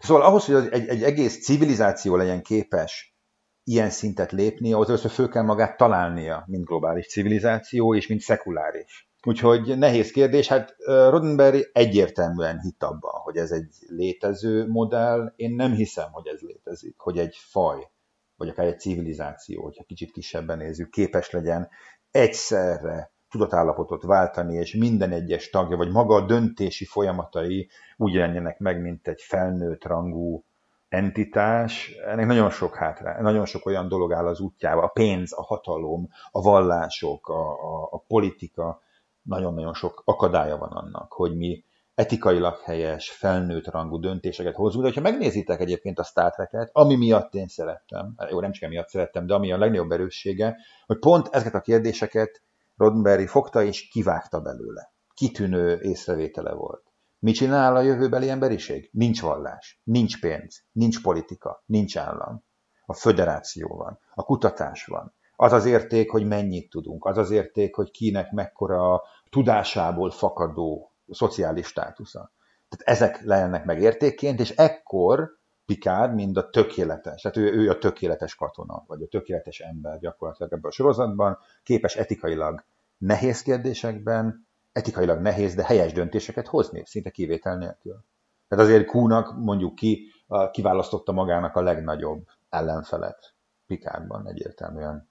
Szóval ahhoz, hogy egy, egy egész civilizáció legyen képes ilyen szintet lépni, ahhoz először föl kell magát találnia, mint globális civilizáció, és mint szekuláris. Úgyhogy nehéz kérdés. Hát Roddenberry egyértelműen hitt abban, hogy ez egy létező modell. Én nem hiszem, hogy ez létezik, hogy egy faj, vagy akár egy civilizáció, hogyha kicsit kisebben nézzük, képes legyen egyszerre tudatállapotot váltani, és minden egyes tagja, vagy maga a döntési folyamatai úgy jelenjenek meg, mint egy felnőtt rangú entitás, ennek nagyon sok hátra, nagyon sok olyan dolog áll az útjába, a pénz, a hatalom, a vallások, a, a, a politika, nagyon-nagyon sok akadálya van annak, hogy mi etikailag helyes, felnőtt rangú döntéseket hozunk. De ha megnézitek egyébként a Star Trek-et, ami miatt én szerettem, jó, nem csak miatt szerettem, de ami a legnagyobb erőssége, hogy pont ezeket a kérdéseket Roddenberry fogta és kivágta belőle. Kitűnő észrevétele volt. Mi csinál a jövőbeli emberiség? Nincs vallás, nincs pénz, nincs politika, nincs állam. A föderáció van, a kutatás van. Az az érték, hogy mennyit tudunk, az az érték, hogy kinek mekkora tudásából fakadó szociális státusza. Tehát ezek lennek meg értékként, és ekkor Picard, mind a tökéletes, tehát ő, ő a tökéletes katona, vagy a tökéletes ember gyakorlatilag ebben a sorozatban, képes etikailag nehéz kérdésekben, etikailag nehéz, de helyes döntéseket hozni, szinte kivétel nélkül. Tehát azért Kúnak mondjuk ki, kiválasztotta magának a legnagyobb ellenfelet Picardban egyértelműen.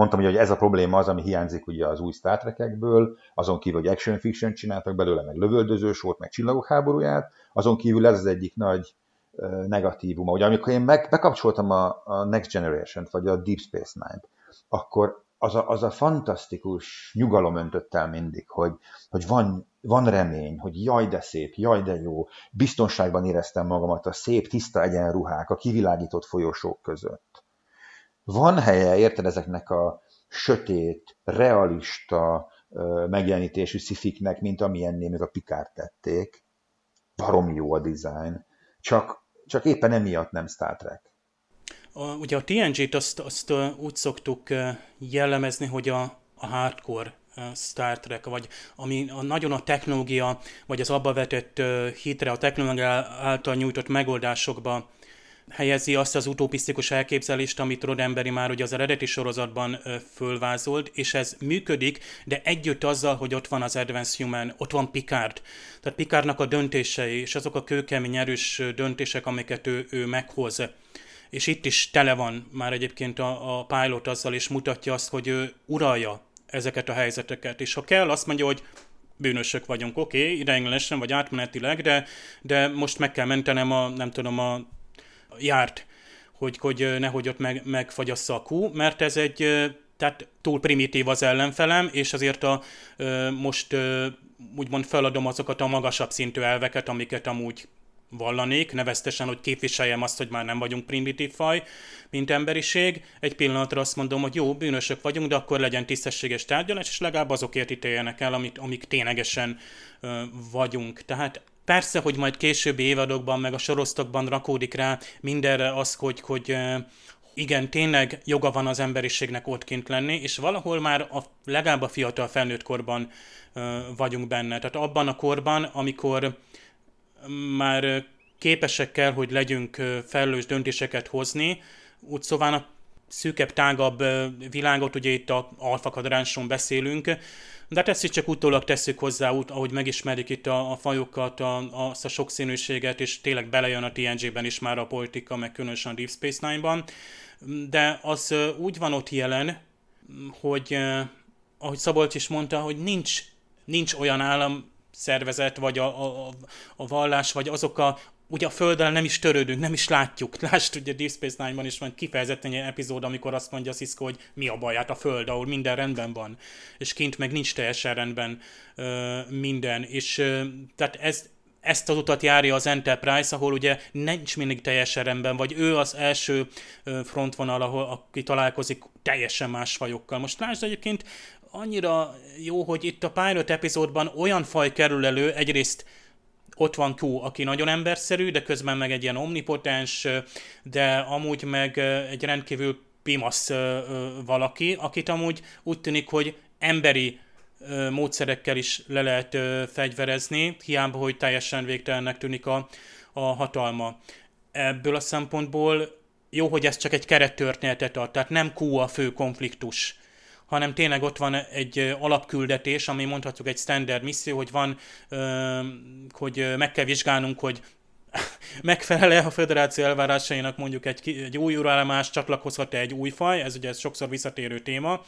Mondtam, hogy ez a probléma az, ami hiányzik ugye az új Star Trek-ekből, azon kívül, hogy action fiction csináltak belőle, meg lövöldözős volt, meg csillagok háborúját, azon kívül ez az egyik nagy negatívuma. Ugye amikor én meg, bekapcsoltam a, a Next Generation-t, vagy a Deep Space Nine-t, akkor az a, az a fantasztikus nyugalom öntött el mindig, hogy, hogy van, van remény, hogy jaj de szép, jaj de jó, biztonságban éreztem magamat a szép, tiszta egyenruhák, a kivilágított folyosók között. Van helye, érted, ezeknek a sötét, realista megjelenítésű szifiknek, mint amilyennél még a Picard tették. Baromi jó a design, csak, csak éppen emiatt nem Star Trek. A, ugye a TNG-t azt, azt úgy szoktuk jellemezni, hogy a, a hardcore Star Trek, vagy ami a, nagyon a technológia, vagy az abba vetett hitre, a technológia által nyújtott megoldásokba helyezi azt az utopisztikus elképzelést, amit Roddenberry már ugye az eredeti sorozatban fölvázolt, és ez működik, de együtt azzal, hogy ott van az Advanced Human, ott van Picard. Tehát Picardnak a döntései, és azok a kőkemény erős döntések, amiket ő, ő meghoz. És itt is tele van már egyébként a, a pilot azzal, és mutatja azt, hogy ő uralja ezeket a helyzeteket. És ha kell, azt mondja, hogy bűnösök vagyunk, oké, okay, ideiglenesen vagy átmenetileg, de, de most meg kell mentenem a, nem tudom, a járt, hogy, hogy nehogy ott meg, megfagyassza a kú, mert ez egy, tehát túl primitív az ellenfelem, és azért a, most úgymond feladom azokat a magasabb szintű elveket, amiket amúgy vallanék, neveztesen, hogy képviseljem azt, hogy már nem vagyunk primitív faj, mint emberiség. Egy pillanatra azt mondom, hogy jó, bűnösök vagyunk, de akkor legyen tisztességes tárgyalás, és legalább azokért ítéljenek el, amit, amik ténylegesen ö, vagyunk. Tehát persze, hogy majd későbbi évadokban, meg a sorosztokban rakódik rá mindenre az, hogy, hogy igen, tényleg joga van az emberiségnek ott kint lenni, és valahol már a, legalább a fiatal felnőtt korban vagyunk benne. Tehát abban a korban, amikor már képesek kell, hogy legyünk felelős döntéseket hozni, úgy szóval a szűkebb, tágabb világot, ugye itt a alfakadránson beszélünk, de hát ezt is csak utólag tesszük hozzá, út, ahogy megismerik itt a, a fajokat, a, azt a sokszínűséget, és tényleg belejön a TNG-ben is már a politika, meg különösen a Deep Space Nine-ban. De az úgy van ott jelen, hogy ahogy Szabolcs is mondta, hogy nincs, nincs olyan állam szervezet, vagy a, a, a vallás, vagy azok a, ugye a Földdel nem is törődünk, nem is látjuk. Lásd, ugye Deep Space Nine-ban is van kifejezetten egy epizód, amikor azt mondja Cisco, hogy mi a baj, hát a Föld, ahol minden rendben van, és kint meg nincs teljesen rendben ö, minden. És ö, tehát ez, ezt az utat járja az Enterprise, ahol ugye nincs mindig teljesen rendben, vagy ő az első frontvonal, ahol aki találkozik teljesen más fajokkal. Most lásd egyébként, annyira jó, hogy itt a Pirate epizódban olyan faj kerül elő, egyrészt ott van Q, aki nagyon emberszerű, de közben meg egy ilyen omnipotens, de amúgy meg egy rendkívül pimasz valaki, akit amúgy úgy tűnik, hogy emberi módszerekkel is le lehet fegyverezni, hiába, hogy teljesen végtelennek tűnik a, a hatalma. Ebből a szempontból jó, hogy ez csak egy kerettörténetet ad, tehát nem Q a fő konfliktus hanem tényleg ott van egy alapküldetés, ami mondhatjuk egy standard misszió, hogy van, hogy meg kell vizsgálnunk, hogy megfelele a federáció elvárásainak mondjuk egy, egy új uraállomás, csatlakozhat-e egy új faj, ez ugye ez sokszor visszatérő téma,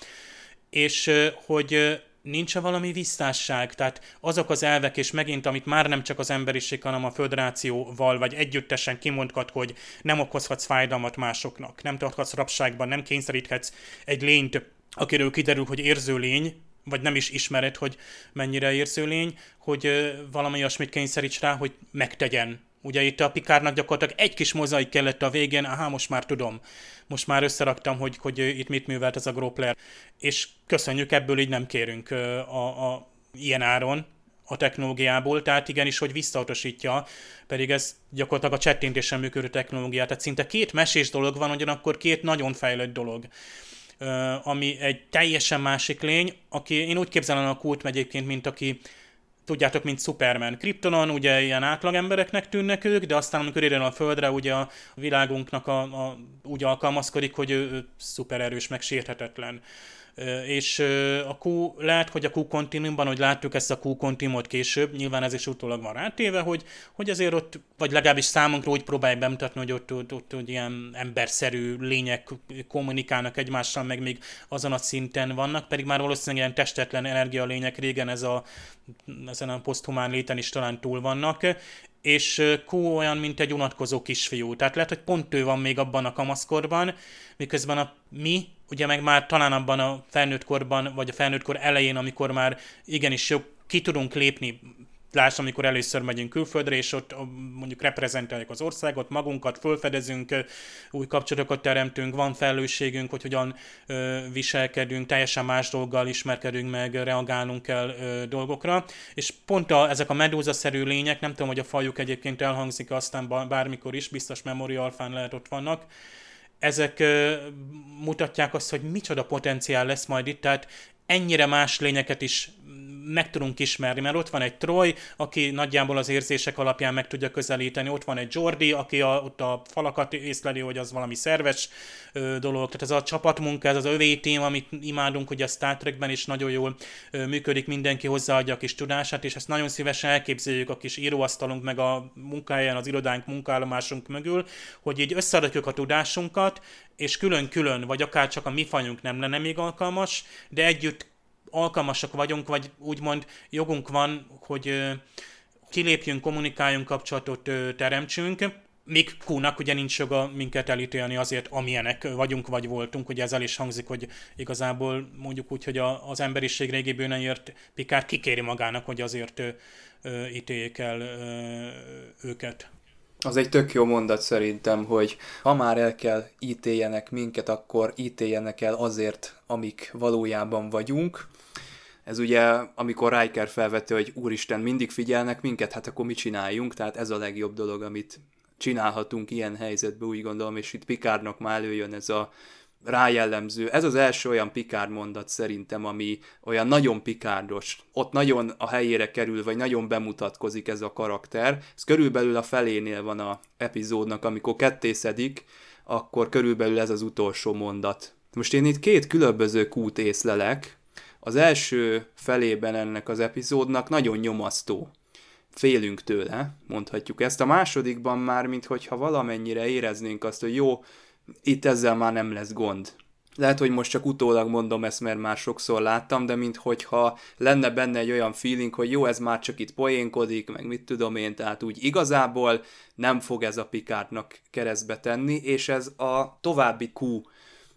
és hogy nincs -e valami visszásság, tehát azok az elvek, és megint, amit már nem csak az emberiség, hanem a föderációval, vagy együttesen kimondhat, hogy nem okozhatsz fájdalmat másoknak, nem tarthatsz rabságban, nem kényszeríthetsz egy lényt akiről kiderül, hogy érző lény, vagy nem is ismered, hogy mennyire érző lény, hogy valami olyasmit kényszeríts rá, hogy megtegyen. Ugye itt a Pikárnak gyakorlatilag egy kis mozaik kellett a végén, aha, most már tudom. Most már összeraktam, hogy, hogy itt mit művelt ez a Gropler. És köszönjük, ebből így nem kérünk a, a, ilyen áron a technológiából, tehát igenis, hogy visszautasítja, pedig ez gyakorlatilag a csettintésen működő technológia. Tehát szinte két mesés dolog van, ugyanakkor két nagyon fejlett dolog ami egy teljesen másik lény, aki én úgy képzelem a kult egyébként, mint aki tudjátok, mint Superman. Kryptonon ugye ilyen átlagembereknek tűnnek ők, de aztán amikor érjen a Földre, ugye a világunknak a, a, úgy alkalmazkodik, hogy ő, ő szupererős, meg sérthetetlen és a Q, lehet, hogy a Q kontinuumban, hogy láttuk ezt a Q kontinuumot később, nyilván ez is utólag van rátéve, hogy, hogy azért ott, vagy legalábbis számunkra úgy próbálj bemutatni, hogy ott, ott, ott, ott ilyen emberszerű lények kommunikálnak egymással, meg még azon a szinten vannak, pedig már valószínűleg ilyen testetlen energialények régen ez a, ezen a poszthumán léten is talán túl vannak, és Q olyan, mint egy unatkozó kisfiú. Tehát lehet, hogy pont ő van még abban a kamaszkorban, miközben a mi, ugye meg már talán abban a felnőtt korban, vagy a felnőtt kor elején, amikor már igenis jó, ki tudunk lépni Lásd, amikor először megyünk külföldre, és ott mondjuk reprezentáljuk az országot, magunkat fölfedezünk, új kapcsolatokat teremtünk, van felelősségünk, hogy hogyan viselkedünk, teljesen más dolggal ismerkedünk meg, reagálunk kell dolgokra. És pont a, ezek a medúzaszerű lények, nem tudom, hogy a fajuk egyébként elhangzik aztán bármikor is, biztos Memory Alfán lehet ott vannak, ezek mutatják azt, hogy micsoda potenciál lesz majd itt, tehát ennyire más lényeket is meg tudunk ismerni, mert ott van egy Troy, aki nagyjából az érzések alapján meg tudja közelíteni, ott van egy Jordi, aki a, ott a falakat észleli, hogy az valami szerves ö, dolog, tehát ez a csapatmunka, ez az övé tém, amit imádunk, hogy a Star Trekben is nagyon jól ö, működik, mindenki hozzáadja a kis tudását, és ezt nagyon szívesen elképzeljük a kis íróasztalunk, meg a munkáján, az irodánk, munkállomásunk mögül, hogy így összeadjuk a tudásunkat, és külön-külön, vagy akár csak a mi fajunk nem lenne még alkalmas, de együtt alkalmasak vagyunk, vagy úgymond jogunk van, hogy kilépjünk, kommunikáljunk, kapcsolatot teremtsünk, még Kúnak ugye nincs joga minket elítélni azért, amilyenek vagyunk vagy voltunk, ugye ezzel is hangzik, hogy igazából mondjuk úgy, hogy a, az emberiség régi bűneiért Pikár kikéri magának, hogy azért ö, ítéljék el őket. Az egy tök jó mondat szerintem, hogy ha már el kell ítéljenek minket, akkor ítéljenek el azért, amik valójában vagyunk, Ez ugye, amikor Riker felvette, hogy úristen, mindig figyelnek minket, hát akkor mit csináljunk? Tehát ez a legjobb dolog, amit csinálhatunk ilyen helyzetben, úgy gondolom, és itt Pikárnak már előjön ez a rájellemző. Ez az első olyan Pikár mondat szerintem, ami olyan nagyon pikárdos. Ott nagyon a helyére kerül, vagy nagyon bemutatkozik ez a karakter. Ez körülbelül a felénél van a epizódnak, amikor kettészedik, akkor körülbelül ez az utolsó mondat. Most én itt két különböző kút észlelek. Az első felében ennek az epizódnak nagyon nyomasztó. Félünk tőle, mondhatjuk ezt. A másodikban már, mintha valamennyire éreznénk azt, hogy jó, itt ezzel már nem lesz gond. Lehet, hogy most csak utólag mondom ezt, mert már sokszor láttam, de minthogyha lenne benne egy olyan feeling, hogy jó, ez már csak itt poénkodik, meg mit tudom én, tehát úgy igazából nem fog ez a Pikártnak keresztbe tenni, és ez a további Q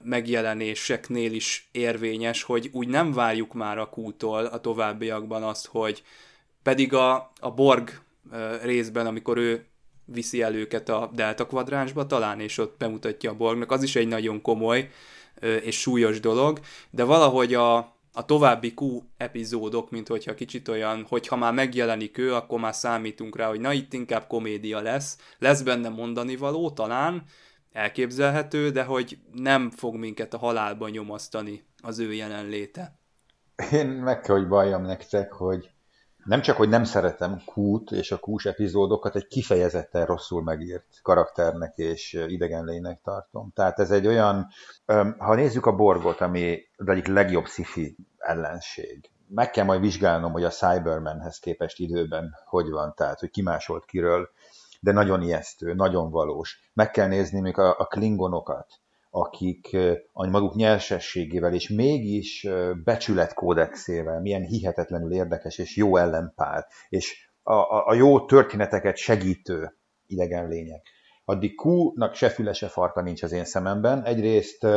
megjelenéseknél is érvényes, hogy úgy nem várjuk már a Q-tól a továbbiakban azt, hogy pedig a, a Borg részben, amikor ő viszi el őket a delta kvadránsba talán, és ott bemutatja a Borgnak, az is egy nagyon komoly és súlyos dolog, de valahogy a, a további Q epizódok, mint hogyha kicsit olyan, hogyha már megjelenik ő, akkor már számítunk rá, hogy na itt inkább komédia lesz, lesz benne mondani való, talán, elképzelhető, de hogy nem fog minket a halálban nyomasztani az ő jelenléte. Én meg kell, hogy valljam nektek, hogy nem csak, hogy nem szeretem Kút és a Kús epizódokat, egy kifejezetten rosszul megírt karakternek és idegenlénynek tartom. Tehát ez egy olyan, ha nézzük a Borgot, ami az egyik legjobb sci ellenség, meg kell majd vizsgálnom, hogy a Cybermanhez képest időben hogy van, tehát hogy kimásolt kiről, de nagyon ijesztő, nagyon valós. Meg kell nézni még a, a klingonokat, akik a maguk nyersességével és mégis becsületkódexével milyen hihetetlenül érdekes és jó ellenpár, és a, a, a jó történeteket segítő idegen lények. Addig Q-nak se füle, se farka nincs az én szememben. Egyrészt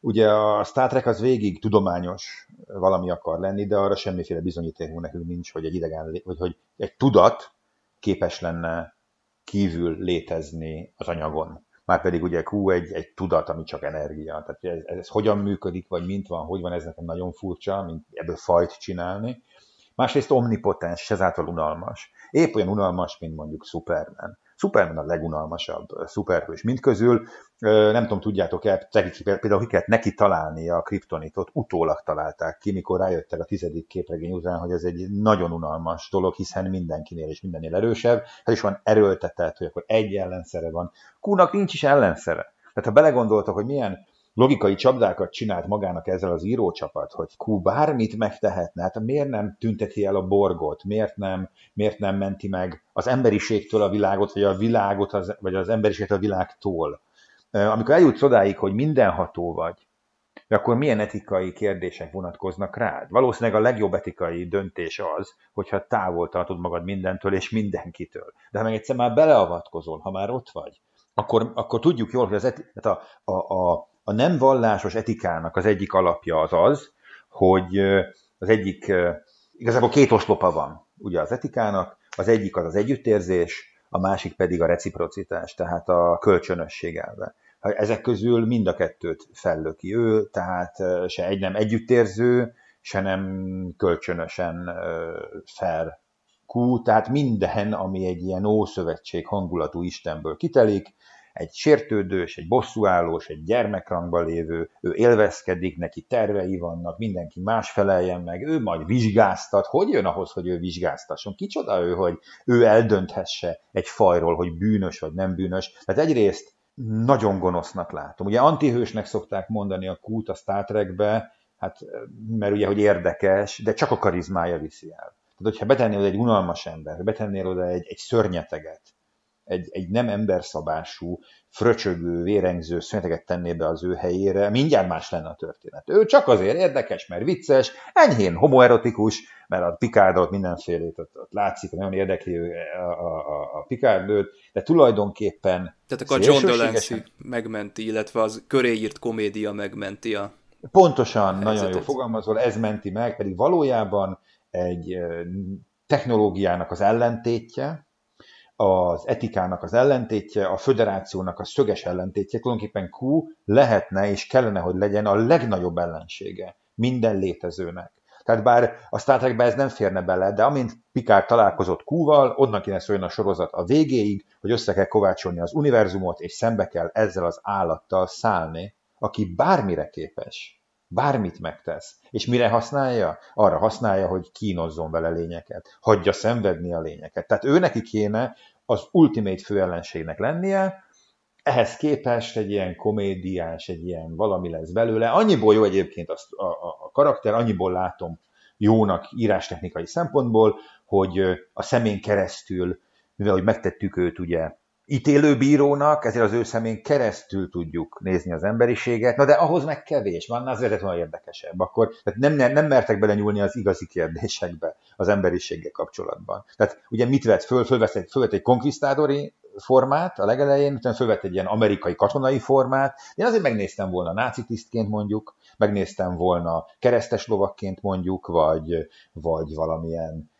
ugye a Star Trek az végig tudományos valami akar lenni, de arra semmiféle bizonyítékunk nekünk nincs, hogy egy idegen, vagy hogy egy tudat képes lenne kívül létezni az anyagon már pedig ugye Q egy, egy tudat, ami csak energia. Tehát ez, ez hogyan működik, vagy mint van, hogy van, ez nekem nagyon furcsa, mint ebből fajt csinálni. Másrészt omnipotens, ezáltal unalmas. Épp olyan unalmas, mint mondjuk Superman. Superman a legunalmasabb szuperhős mind közül. Nem tudom, tudjátok-e, például ki neki találni a kriptonitot, utólag találták ki, mikor rájöttek a tizedik képregény után, hogy ez egy nagyon unalmas dolog, hiszen mindenkinél és mindennél erősebb. Hát is van erőltetett, hogy akkor egy ellenszere van. Kúnak nincs is ellenszere. Tehát ha belegondoltak, hogy milyen logikai csapdákat csinált magának ezzel az írócsapat, hogy Q bármit megtehetne, hát miért nem tünteti el a borgot, miért nem, miért nem menti meg az emberiségtől a világot, vagy a világot, az, vagy az emberiségtől a világtól. Amikor eljutsz odáig, hogy mindenható vagy, akkor milyen etikai kérdések vonatkoznak rád? Valószínűleg a legjobb etikai döntés az, hogyha távol tartod magad mindentől és mindenkitől. De ha meg egyszer már beleavatkozol, ha már ott vagy, akkor, akkor tudjuk jól, hogy az eti- a, a, a, a nem vallásos etikának az egyik alapja az az, hogy az egyik, igazából két oszlopa van ugye az etikának, az egyik az az együttérzés, a másik pedig a reciprocitás, tehát a kölcsönösség elve. Ezek közül mind a kettőt fellöki ő, tehát se egy nem együttérző, se nem kölcsönösen fair kú, tehát minden, ami egy ilyen ószövetség hangulatú Istenből kitelik, egy sértődős, egy bosszúállós, egy gyermekrangban lévő, ő élvezkedik, neki tervei vannak, mindenki más feleljen meg, ő majd vizsgáztat. Hogy jön ahhoz, hogy ő vizsgáztasson? Kicsoda ő, hogy ő eldönthesse egy fajról, hogy bűnös vagy nem bűnös. Tehát egyrészt nagyon gonosznak látom. Ugye antihősnek szokták mondani a kult a Star Trekbe, hát mert ugye, hogy érdekes, de csak a karizmája viszi el. Tehát, hogyha betennél oda egy unalmas ember, betennél oda egy, egy szörnyeteget, egy, egy nem emberszabású, fröcsögő, vérengző szöneteget tenné be az ő helyére, mindjárt más lenne a történet. Ő csak azért érdekes, mert vicces, enyhén homoerotikus, mert a Picardot mindenfélét ott, ott látszik, nagyon érdekli a, a, a, a Picardot, de tulajdonképpen Tehát akkor John Delancey megmenti, illetve az köré írt komédia megmenti a Pontosan, nagyon jó fogalmazol, ez menti meg, pedig valójában egy technológiának az ellentétje, az etikának az ellentétje, a föderációnak a szöges ellentétje, tulajdonképpen Q lehetne és kellene, hogy legyen a legnagyobb ellensége minden létezőnek. Tehát bár a Star Trekben ez nem férne bele, de amint Picard találkozott Q-val, onnan kéne szóljon a sorozat a végéig, hogy össze kell kovácsolni az univerzumot, és szembe kell ezzel az állattal szállni, aki bármire képes bármit megtesz. És mire használja? Arra használja, hogy kínozzon vele lényeket, hagyja szenvedni a lényeket. Tehát ő neki kéne az ultimate főellenségnek lennie, ehhez képest egy ilyen komédiás, egy ilyen valami lesz belőle. Annyiból jó egyébként a, a, a karakter, annyiból látom jónak írástechnikai szempontból, hogy a szemén keresztül, mivel hogy megtettük őt ugye ítélőbírónak, ezért az ő szemén keresztül tudjuk nézni az emberiséget, na de ahhoz meg kevés, van az lett érdekesebb. Akkor tehát nem, nem, nem mertek belenyúlni az igazi kérdésekbe az emberiséggel kapcsolatban. Tehát ugye mit vett föl? Fölvett egy, fölvett egy konkvisztádori formát a legelején, utána fölvett egy ilyen amerikai katonai formát. Én azért megnéztem volna náci tisztként mondjuk, megnéztem volna keresztes lovakként mondjuk, vagy, vagy valamilyen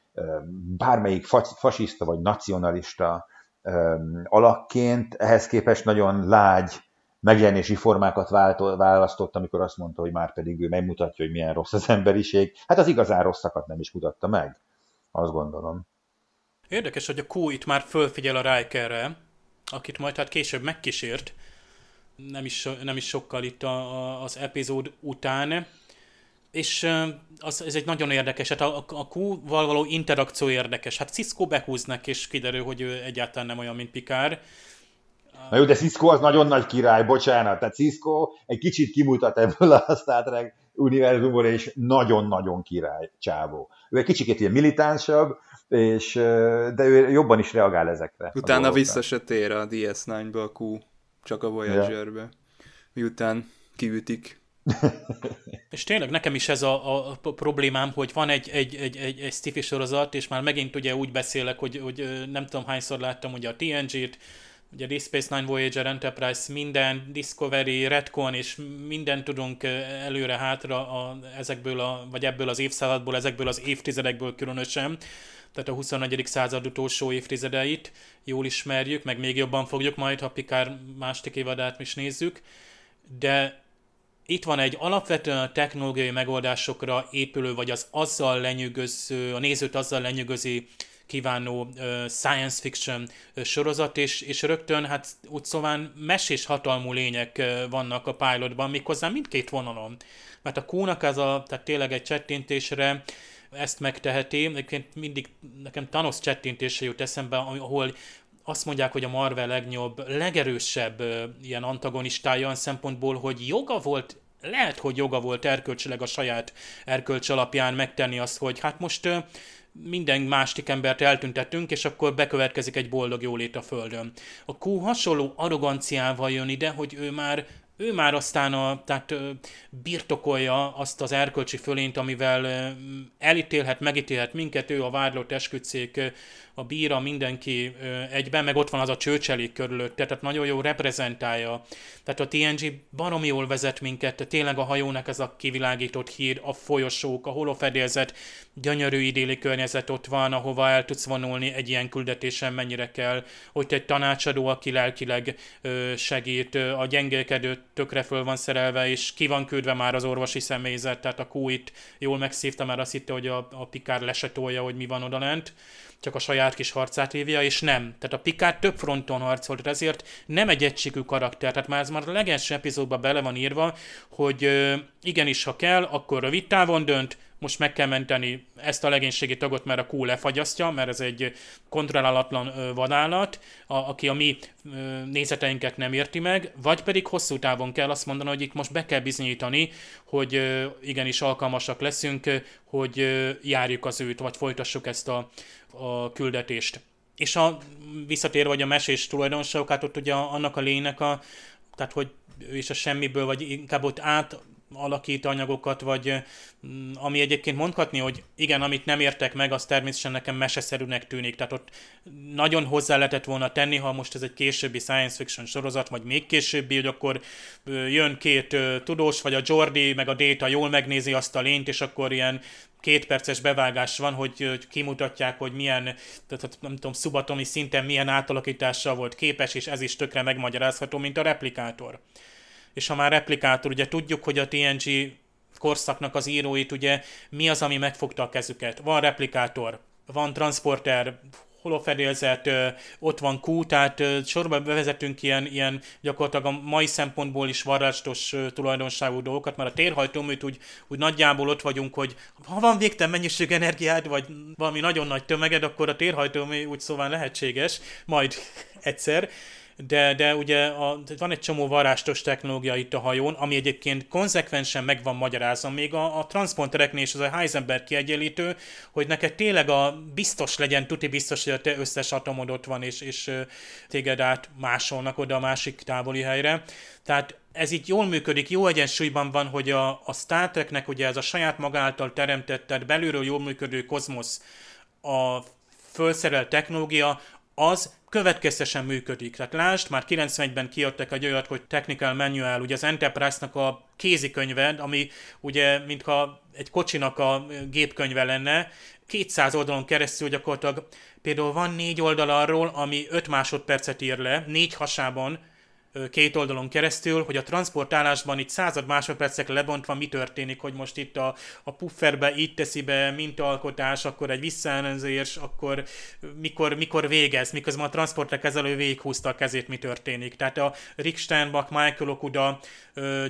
bármelyik fasiszta vagy nacionalista alakként, ehhez képest nagyon lágy megjelenési formákat választott, amikor azt mondta, hogy már pedig ő megmutatja, hogy milyen rossz az emberiség. Hát az igazán rosszakat nem is mutatta meg, azt gondolom. Érdekes, hogy a Q itt már fölfigyel a Rikerre, akit majd hát később megkísért, nem is, nem is sokkal itt a, a, az epizód után, és az, ez egy nagyon érdekes, hát a, a Q-val való interakció érdekes. Hát Cisco behúznak, és kiderül, hogy ő egyáltalán nem olyan, mint Picard. Na jó, de Cisco az nagyon nagy király, bocsánat. Tehát Cisco egy kicsit kimutat ebből a Star Trek univerzumból, és nagyon-nagyon király csávó. Ő egy kicsit ilyen militánsabb, és, de ő jobban is reagál ezekre. Utána vissza se tér a DS9-be a Q, csak a Voyager-be. Miután kiütik és tényleg nekem is ez a, a problémám, hogy van egy, egy, egy, egy, egy sci sorozat, és már megint ugye úgy beszélek, hogy, hogy nem tudom hányszor láttam ugye a TNG-t, ugye Deep Space Nine Voyager Enterprise, minden, Discovery, Redcon, és minden tudunk előre-hátra a, ezekből a, vagy ebből az évszázadból, ezekből az évtizedekből különösen, tehát a 21. század utolsó évtizedeit jól ismerjük, meg még jobban fogjuk majd, ha Pikár másik évadát is nézzük, de itt van egy alapvetően a technológiai megoldásokra épülő, vagy az azzal lenyűgöző, a nézőt azzal lenyűgözi kívánó science fiction sorozat, és, és rögtön hát úgy szóval mesés hatalmú lények vannak a pilotban, méghozzá mindkét vonalon. Mert a kúnak az a, tehát tényleg egy csettintésre ezt megteheti, egyébként mindig nekem Thanos csettintése jut eszembe, ahol azt mondják, hogy a Marvel legnyobb, legerősebb ilyen antagonistája olyan szempontból, hogy joga volt lehet, hogy joga volt erkölcsileg a saját erkölcs alapján megtenni azt, hogy hát most minden másik embert eltüntetünk, és akkor bekövetkezik egy boldog jólét a Földön. A Q hasonló arroganciával jön ide, hogy ő már ő már aztán a, tehát birtokolja azt az erkölcsi fölényt, amivel elítélhet, megítélhet minket, ő a vádlott esküdszék a bíra, mindenki egyben, meg ott van az a csőcselék körülött, tehát nagyon jó reprezentálja. Tehát a TNG baromi jól vezet minket, tényleg a hajónak ez a kivilágított hír, a folyosók, a holofedélzet, gyönyörű idéli környezet ott van, ahova el tudsz vonulni egy ilyen küldetésen mennyire kell, hogy egy tanácsadó, aki lelkileg segít, a gyengélkedő tökre föl van szerelve, és ki van küldve már az orvosi személyzet, tehát a kú itt jól megszívta, már azt hitte, hogy a, a pikár lesetolja, hogy mi van odalent csak a saját kis harcát vívja, és nem. Tehát a Picard több fronton harcolt, ezért nem egy egységű karakter. Tehát már ez már a legelső epizódban bele van írva, hogy igenis, ha kell, akkor rövid távon dönt, most meg kell menteni ezt a legénységi tagot, mert a Q lefagyasztja, mert ez egy kontrollálatlan vadállat, a, aki a mi nézeteinket nem érti meg, vagy pedig hosszú távon kell azt mondani, hogy itt most be kell bizonyítani, hogy igenis alkalmasak leszünk, hogy járjuk az őt, vagy folytassuk ezt a, a küldetést. És a visszatér vagy a mesés tulajdonságokat, ott ugye annak a lénynek a, tehát hogy ő is a semmiből, vagy inkább ott át alakít anyagokat, vagy mm, ami egyébként mondhatni, hogy igen, amit nem értek meg, az természetesen nekem meseszerűnek tűnik. Tehát ott nagyon hozzá lehetett volna tenni, ha most ez egy későbbi science fiction sorozat, vagy még későbbi, hogy akkor jön két tudós, vagy a Jordi, meg a Data jól megnézi azt a lényt, és akkor ilyen két perces bevágás van, hogy, hogy kimutatják, hogy milyen, tehát nem tudom, szubatomi szinten milyen átalakítással volt képes, és ez is tökre megmagyarázható, mint a replikátor és ha már replikátor, ugye tudjuk, hogy a TNG korszaknak az íróit, ugye mi az, ami megfogta a kezüket. Van replikátor, van transporter, holofedélzet, ott van Q, tehát sorba bevezetünk ilyen, ilyen gyakorlatilag a mai szempontból is varázstos tulajdonságú dolgokat, mert a térhajtóműt úgy, úgy nagyjából ott vagyunk, hogy ha van végtelen mennyiség energiád, vagy valami nagyon nagy tömeged, akkor a térhajtómű úgy szóval lehetséges, majd egyszer de, de ugye a, van egy csomó varástos technológia itt a hajón, ami egyébként konzekvensen meg van magyarázva, még a, a transpontereknél is az a Heisenberg kiegyenlítő, hogy neked tényleg a biztos legyen, tuti biztos, hogy a te összes atomod ott van, és, és téged át másolnak oda a másik távoli helyre. Tehát ez itt jól működik, jó egyensúlyban van, hogy a, a Star Treknek ugye ez a saját maga által teremtett, tehát belülről jól működő kozmosz, a felszerelt technológia, az következtesen működik. Tehát lásd, már 91-ben kiadtak egy olyat, hogy Technical Manual, ugye az Enterprise-nak a kézikönyve, ami ugye mintha egy kocsinak a gépkönyve lenne, 200 oldalon keresztül gyakorlatilag például van négy oldal arról, ami 5 másodpercet ír le, négy hasában, két oldalon keresztül, hogy a transportálásban itt század másodpercekre lebontva mi történik, hogy most itt a, a pufferbe itt teszi be mintalkotás, akkor egy visszaellenőrzés, akkor mikor, mikor végez, miközben a transportre kezelő végighúzta a kezét, mi történik. Tehát a Rick Steinbach, Michael Okuda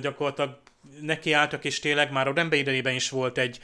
gyakorlatilag nekiálltak, és tényleg már a idejében is volt egy,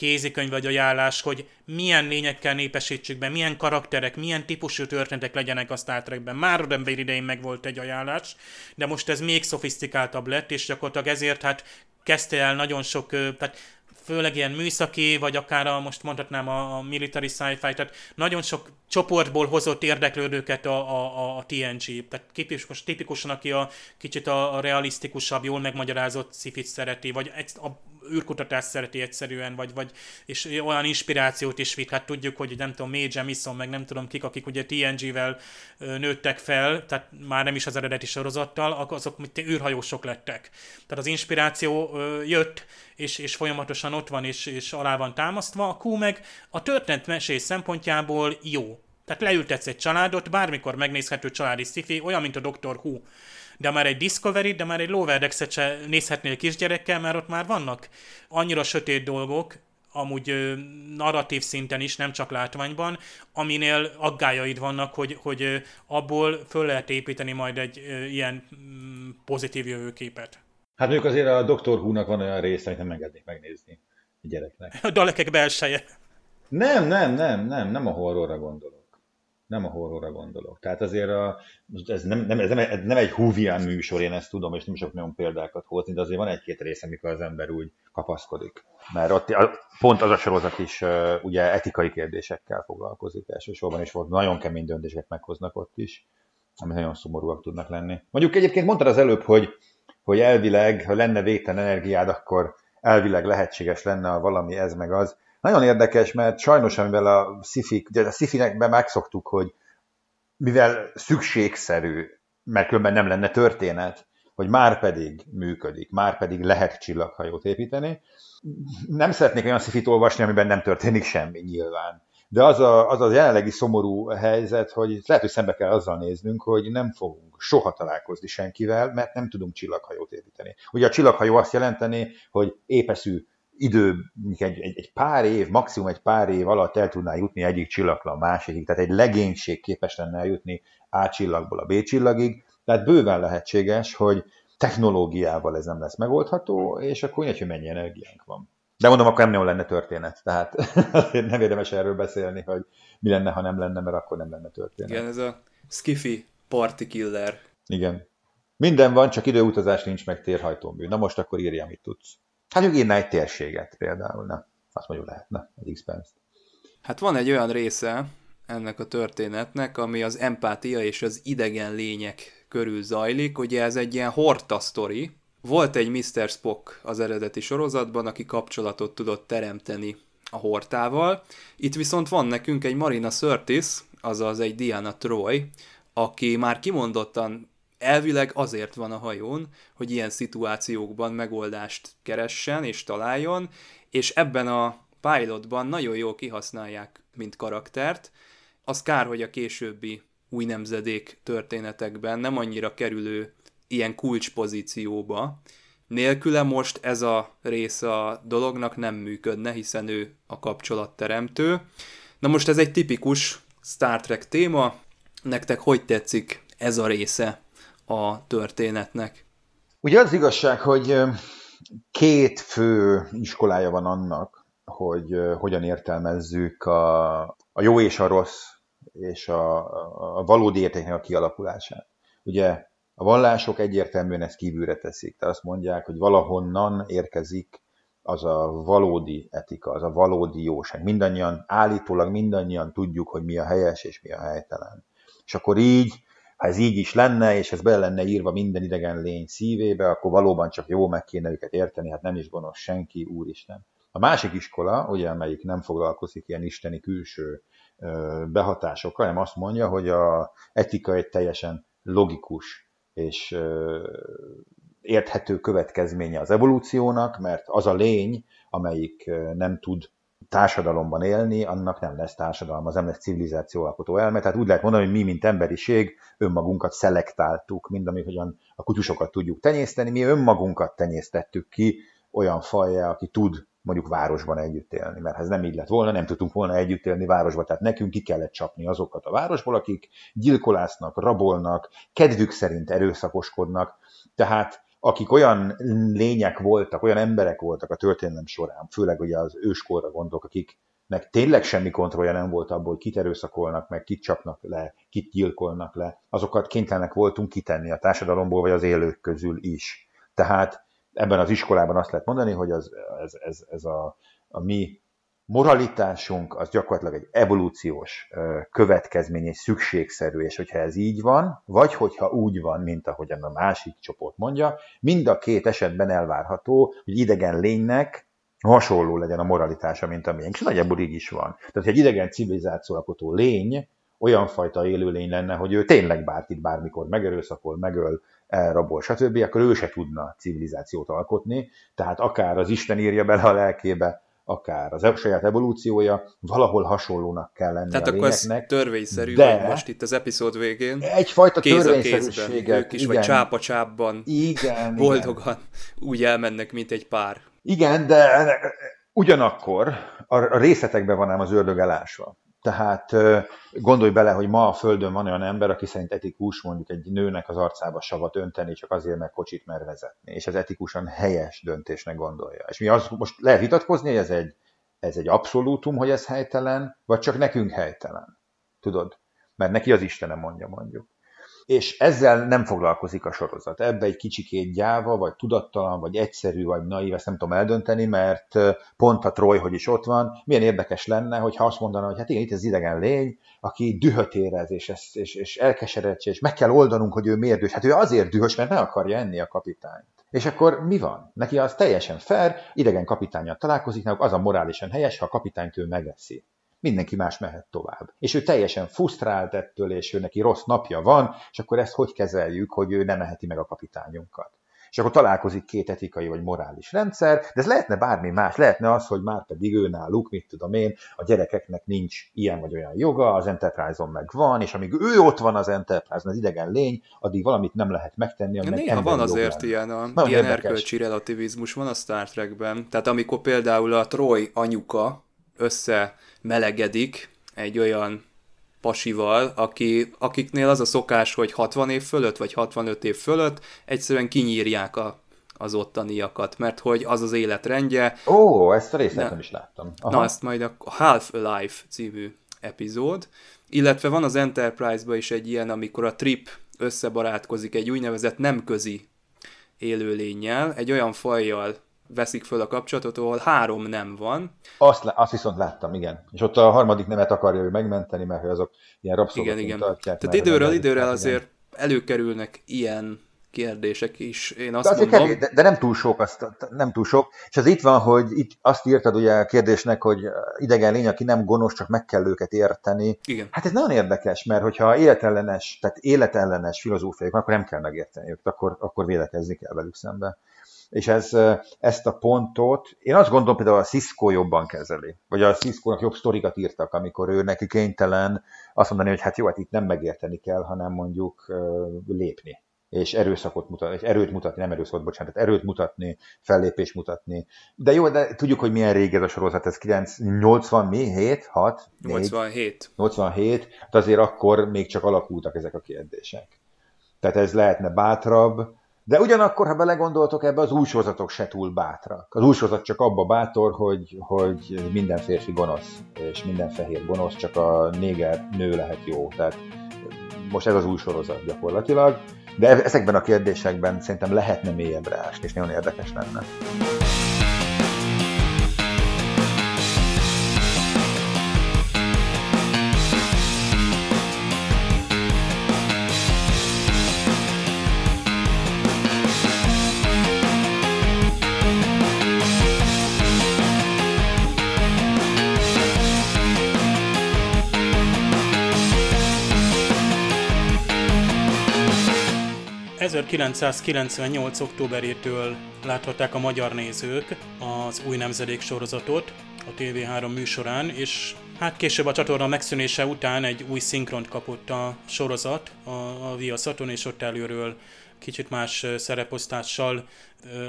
kézikönyv vagy ajánlás, hogy milyen lényekkel népesítsük be, milyen karakterek, milyen típusú történetek legyenek a Star Trekben. Már Roddenberry idején meg volt egy ajánlás, de most ez még szofisztikáltabb lett, és gyakorlatilag ezért hát kezdte el nagyon sok, tehát főleg ilyen műszaki, vagy akár a, most mondhatnám a, a military sci-fi, tehát nagyon sok csoportból hozott érdeklődőket a, a, a TNG. Tehát tipikus, tipikusan, aki a kicsit a, a realisztikusabb, jól megmagyarázott szifit szereti, vagy a űrkutatást szereti egyszerűen, vagy, vagy és olyan inspirációt is vitt. Hát tudjuk, hogy nem tudom, May Jemison, meg nem tudom kik, akik ugye TNG-vel nőttek fel, tehát már nem is az eredeti sorozattal, azok űrhajósok lettek. Tehát az inspiráció jött, és, és folyamatosan ott van, és, és alá van támasztva. A Q meg a történetmesés szempontjából jó. Tehát leültetsz egy családot, bármikor megnézhető családi sci olyan, mint a Doctor Who de már egy Discovery, de már egy Lower Decks-et se nézhetnél kisgyerekkel, mert ott már vannak annyira sötét dolgok, amúgy narratív szinten is, nem csak látványban, aminél aggájaid vannak, hogy, hogy abból föl lehet építeni majd egy ilyen mm, pozitív jövőképet. Hát mondjuk azért a Dr. Who-nak van olyan része, amit nem engednék megnézni a gyereknek. A dalekek belseje. Nem, nem, nem, nem, nem a horrorra gondolok nem a horrorra gondolok. Tehát azért a, ez, nem, nem, ez, nem, ez nem egy húvián műsor, én ezt tudom, és nem sok nagyon példákat hozni, de azért van egy-két rész, amikor az ember úgy kapaszkodik. Mert ott pont az a sorozat is ugye etikai kérdésekkel foglalkozik elsősorban, és volt nagyon kemény döntéseket meghoznak ott is, ami nagyon szomorúak tudnak lenni. Mondjuk egyébként mondtad az előbb, hogy, hogy elvileg, ha lenne végtelen energiád, akkor elvileg lehetséges lenne a valami ez meg az. Nagyon érdekes, mert sajnos, amivel a szifik, ugye a szifinekben megszoktuk, hogy mivel szükségszerű, mert különben nem lenne történet, hogy már pedig működik, már pedig lehet csillaghajót építeni. Nem szeretnék olyan szifit olvasni, amiben nem történik semmi nyilván. De az a, az a jelenlegi szomorú helyzet, hogy lehet, hogy szembe kell azzal néznünk, hogy nem fogunk soha találkozni senkivel, mert nem tudunk csillaghajót építeni. Ugye a csillaghajó azt jelenteni, hogy épeszű idő, egy, egy, egy pár év, maximum egy pár év alatt el tudná jutni egyik csillagra a másikig, tehát egy legénység képes lenne eljutni A csillagból a B csillagig, tehát bőven lehetséges, hogy technológiával ez nem lesz megoldható, és akkor hogy mennyi energiánk van. De mondom, akkor nem lenne történet, tehát azért nem érdemes erről beszélni, hogy mi lenne, ha nem lenne, mert akkor nem lenne történet. Igen, ez a skiffy party killer. Igen. Minden van, csak időutazás nincs, meg térhajtómű. Na most akkor írja, amit tudsz. Hát írná egy térséget például, na. Azt mondjuk lehetne, egy expense Hát van egy olyan része ennek a történetnek, ami az empátia és az idegen lények körül zajlik. Ugye ez egy ilyen horta sztori. Volt egy Mr. Spock az eredeti sorozatban, aki kapcsolatot tudott teremteni a hortával. Itt viszont van nekünk egy Marina Sirtis, azaz egy Diana Troy, aki már kimondottan elvileg azért van a hajón, hogy ilyen szituációkban megoldást keressen és találjon, és ebben a pilotban nagyon jól kihasználják, mint karaktert. Az kár, hogy a későbbi új nemzedék történetekben nem annyira kerülő ilyen kulcspozícióba, nélküle most ez a része a dolognak nem működne, hiszen ő a kapcsolatteremtő. Na most ez egy tipikus Star Trek téma. Nektek hogy tetszik ez a része a történetnek? Ugye az igazság, hogy két fő iskolája van annak, hogy hogyan értelmezzük a, a jó és a rossz és a, a valódi értéknek a kialakulását. Ugye a vallások egyértelműen ezt kívülre teszik, tehát azt mondják, hogy valahonnan érkezik az a valódi etika, az a valódi jóság. Mindannyian, állítólag mindannyian tudjuk, hogy mi a helyes és mi a helytelen. És akkor így, ha ez így is lenne, és ez bele lenne írva minden idegen lény szívébe, akkor valóban csak jó meg kéne őket érteni, hát nem is gonosz senki, úristen. A másik iskola, ugye, amelyik nem foglalkozik ilyen isteni külső behatásokkal, hanem azt mondja, hogy a etika egy teljesen logikus és érthető következménye az evolúciónak, mert az a lény, amelyik nem tud társadalomban élni, annak nem lesz társadalom, az nem lesz civilizáció alkotó elme. Tehát úgy lehet mondani, hogy mi, mint emberiség, önmagunkat szelektáltuk, mind amit hogyan a kutyusokat tudjuk tenyészteni, mi önmagunkat tenyésztettük ki olyan fajjá, aki tud mondjuk városban együtt élni, mert ha ez nem így lett volna, nem tudtunk volna együtt élni városban, tehát nekünk ki kellett csapni azokat a városból, akik gyilkolásznak, rabolnak, kedvük szerint erőszakoskodnak, tehát akik olyan lények voltak, olyan emberek voltak a történelem során, főleg ugye az őskorra gondolok, akiknek tényleg semmi kontrollja nem volt abból, hogy kit erőszakolnak meg, kit csapnak le, kit gyilkolnak le, azokat kénytelenek voltunk kitenni a társadalomból, vagy az élők közül is. Tehát ebben az iskolában azt lehet mondani, hogy az, ez, ez, ez a, a mi moralitásunk az gyakorlatilag egy evolúciós következmény, és szükségszerű, és hogyha ez így van, vagy hogyha úgy van, mint ahogyan a másik csoport mondja, mind a két esetben elvárható, hogy idegen lénynek hasonló legyen a moralitása, mint a miénk. És nagyjából így is van. Tehát, egy idegen civilizáció alkotó lény olyan fajta élőlény lenne, hogy ő tényleg bárkit bármikor megerőszakol, megöl, elrabol, stb., akkor ő se tudna civilizációt alkotni, tehát akár az Isten írja bele a lelkébe, akár az saját evolúciója, valahol hasonlónak kell lenni Tehát a akkor ez törvényszerű, de most itt az epizód végén egyfajta kéz törvényszerűséget, ők is, igen, vagy csápa csápban igen, boldogan igen. úgy elmennek, mint egy pár. Igen, de ugyanakkor a részletekben van ám az ördög elásva. Tehát gondolj bele, hogy ma a Földön van olyan ember, aki szerint etikus mondjuk egy nőnek az arcába savat önteni, csak azért, mert kocsit mer vezetni, és ez etikusan helyes döntésnek gondolja. És mi az, most lehet vitatkozni, hogy ez egy, ez egy abszolútum, hogy ez helytelen, vagy csak nekünk helytelen. Tudod? Mert neki az Istenem mondja mondjuk és ezzel nem foglalkozik a sorozat. Ebbe egy kicsikét gyáva, vagy tudattalan, vagy egyszerű, vagy naív, ezt nem tudom eldönteni, mert pont a Troy, hogy is ott van, milyen érdekes lenne, hogyha azt mondaná, hogy hát igen, itt ez idegen lény, aki dühöt érez, és, és, és elkeseredts, és meg kell oldanunk, hogy ő miért dühös. Hát ő azért dühös, mert meg akarja enni a kapitányt. És akkor mi van? Neki az teljesen fair, idegen kapitányjal találkozik, az a morálisan helyes, ha a kapitányt ő megeszi mindenki más mehet tovább. És ő teljesen frusztrált ettől, és ő neki rossz napja van, és akkor ezt hogy kezeljük, hogy ő nem meheti meg a kapitányunkat. És akkor találkozik két etikai vagy morális rendszer, de ez lehetne bármi más, lehetne az, hogy már pedig ő náluk, mit tudom én, a gyerekeknek nincs ilyen vagy olyan joga, az Enterprise-on meg van, és amíg ő ott van az Enterprise, az idegen lény, addig valamit nem lehet megtenni, ami Néha van azért ilyen, a, ilyen erkölcsi relativizmus van a Star Trekben. Tehát amikor például a Troy anyuka össze melegedik egy olyan pasival, aki, akiknél az a szokás, hogy 60 év fölött, vagy 65 év fölött egyszerűen kinyírják a, az ottaniakat, mert hogy az az életrendje. Ó, ezt a részt nem is láttam. Aha. Na, ezt majd a Half-Alive című epizód, illetve van az Enterprise-ban is egy ilyen, amikor a Trip összebarátkozik egy úgynevezett nemközi élőlényel, egy olyan fajjal, veszik föl a kapcsolatot, ahol három nem van. Azt, azt viszont láttam, igen. És ott a harmadik nemet akarja ő megmenteni, mert azok ilyen rabszolgaként igen, igen. tartják. Tehát időről időre azért igen. előkerülnek ilyen kérdések is. Én azt de, mondom... Kevés, de, de, nem túl sok, azt, nem túl sok. És az itt van, hogy itt azt írtad ugye a kérdésnek, hogy idegen lény, aki nem gonosz, csak meg kell őket érteni. Igen. Hát ez nagyon érdekes, mert hogyha életellenes, tehát életellenes filozófiájuk, akkor nem kell megérteni őket, akkor, akkor védekezni kell velük szembe és ez, ezt a pontot, én azt gondolom például a Cisco jobban kezeli, vagy a Cisco-nak jobb sztorikat írtak, amikor ő neki kénytelen azt mondani, hogy hát jó, hát itt nem megérteni kell, hanem mondjuk lépni. és erőszakot mutatni, erőt mutatni, nem erőszakot, bocsánat, erőt mutatni, fellépést mutatni. De jó, de tudjuk, hogy milyen régi ez a sorozat, ez 9, 80 mi? 7, 6, 4, 87. 87, de azért akkor még csak alakultak ezek a kérdések. Tehát ez lehetne bátrabb, de ugyanakkor, ha belegondoltok ebbe, az új sorozatok se túl bátrak. Az új csak abba bátor, hogy, hogy minden férfi gonosz, és minden fehér gonosz, csak a néger nő lehet jó. Tehát most ez az új sorozat gyakorlatilag. De e- ezekben a kérdésekben szerintem lehetne mélyebbre ásni, és nagyon érdekes lenne. 1998. októberétől láthatták a magyar nézők az új nemzedék sorozatot a TV3 műsorán, és hát később a csatorna megszűnése után egy új szinkront kapott a sorozat a, a Viaszaton, és ott előről kicsit más szereposztással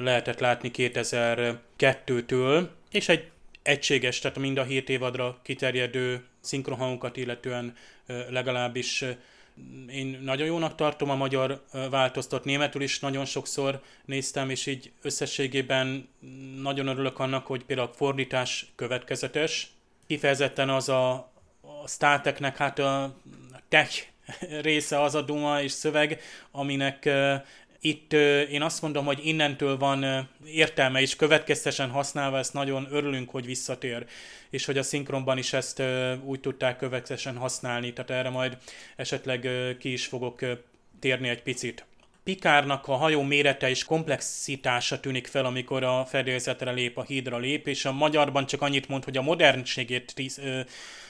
lehetett látni 2002-től, és egy egységes, tehát mind a hét évadra kiterjedő szinkronhangokat illetően legalábbis én nagyon jónak tartom a magyar változtat, németül is nagyon sokszor néztem, és így összességében nagyon örülök annak, hogy például a fordítás következetes. Kifejezetten az a, a Starteknek hát a tech része az a duma és szöveg, aminek itt én azt mondom, hogy innentől van értelme, és következtesen használva ezt nagyon örülünk, hogy visszatér, és hogy a szinkronban is ezt úgy tudták következtesen használni, tehát erre majd esetleg ki is fogok térni egy picit. Pikárnak a hajó mérete és komplexitása tűnik fel, amikor a fedélzetre lép, a hídra lép, és a magyarban csak annyit mond, hogy a modernségét tíz, ö,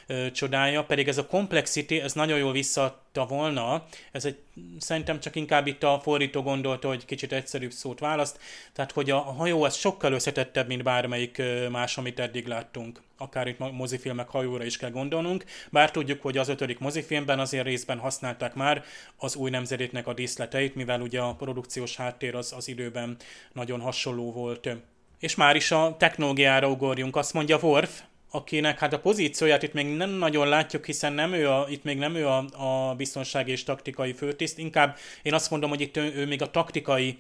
ö, csodálja, pedig ez a complexity, ez nagyon jól visszadta volna, ez egy, szerintem csak inkább itt a fordító gondolta, hogy kicsit egyszerűbb szót választ, tehát hogy a hajó az sokkal összetettebb, mint bármelyik más, amit eddig láttunk. Akár itt mozifilmek hajóra is kell gondolnunk, bár tudjuk, hogy az ötödik mozifilmben azért részben használták már az új nemzedéknek a díszleteit, mivel ugye a produkciós háttér az, az időben nagyon hasonló volt. És már is a technológiára ugorjunk, azt mondja Worf, akinek hát a pozícióját itt még nem nagyon látjuk, hiszen nem ő a, itt még nem ő a, a biztonsági és taktikai főtiszt, inkább én azt mondom, hogy itt ő, ő még a taktikai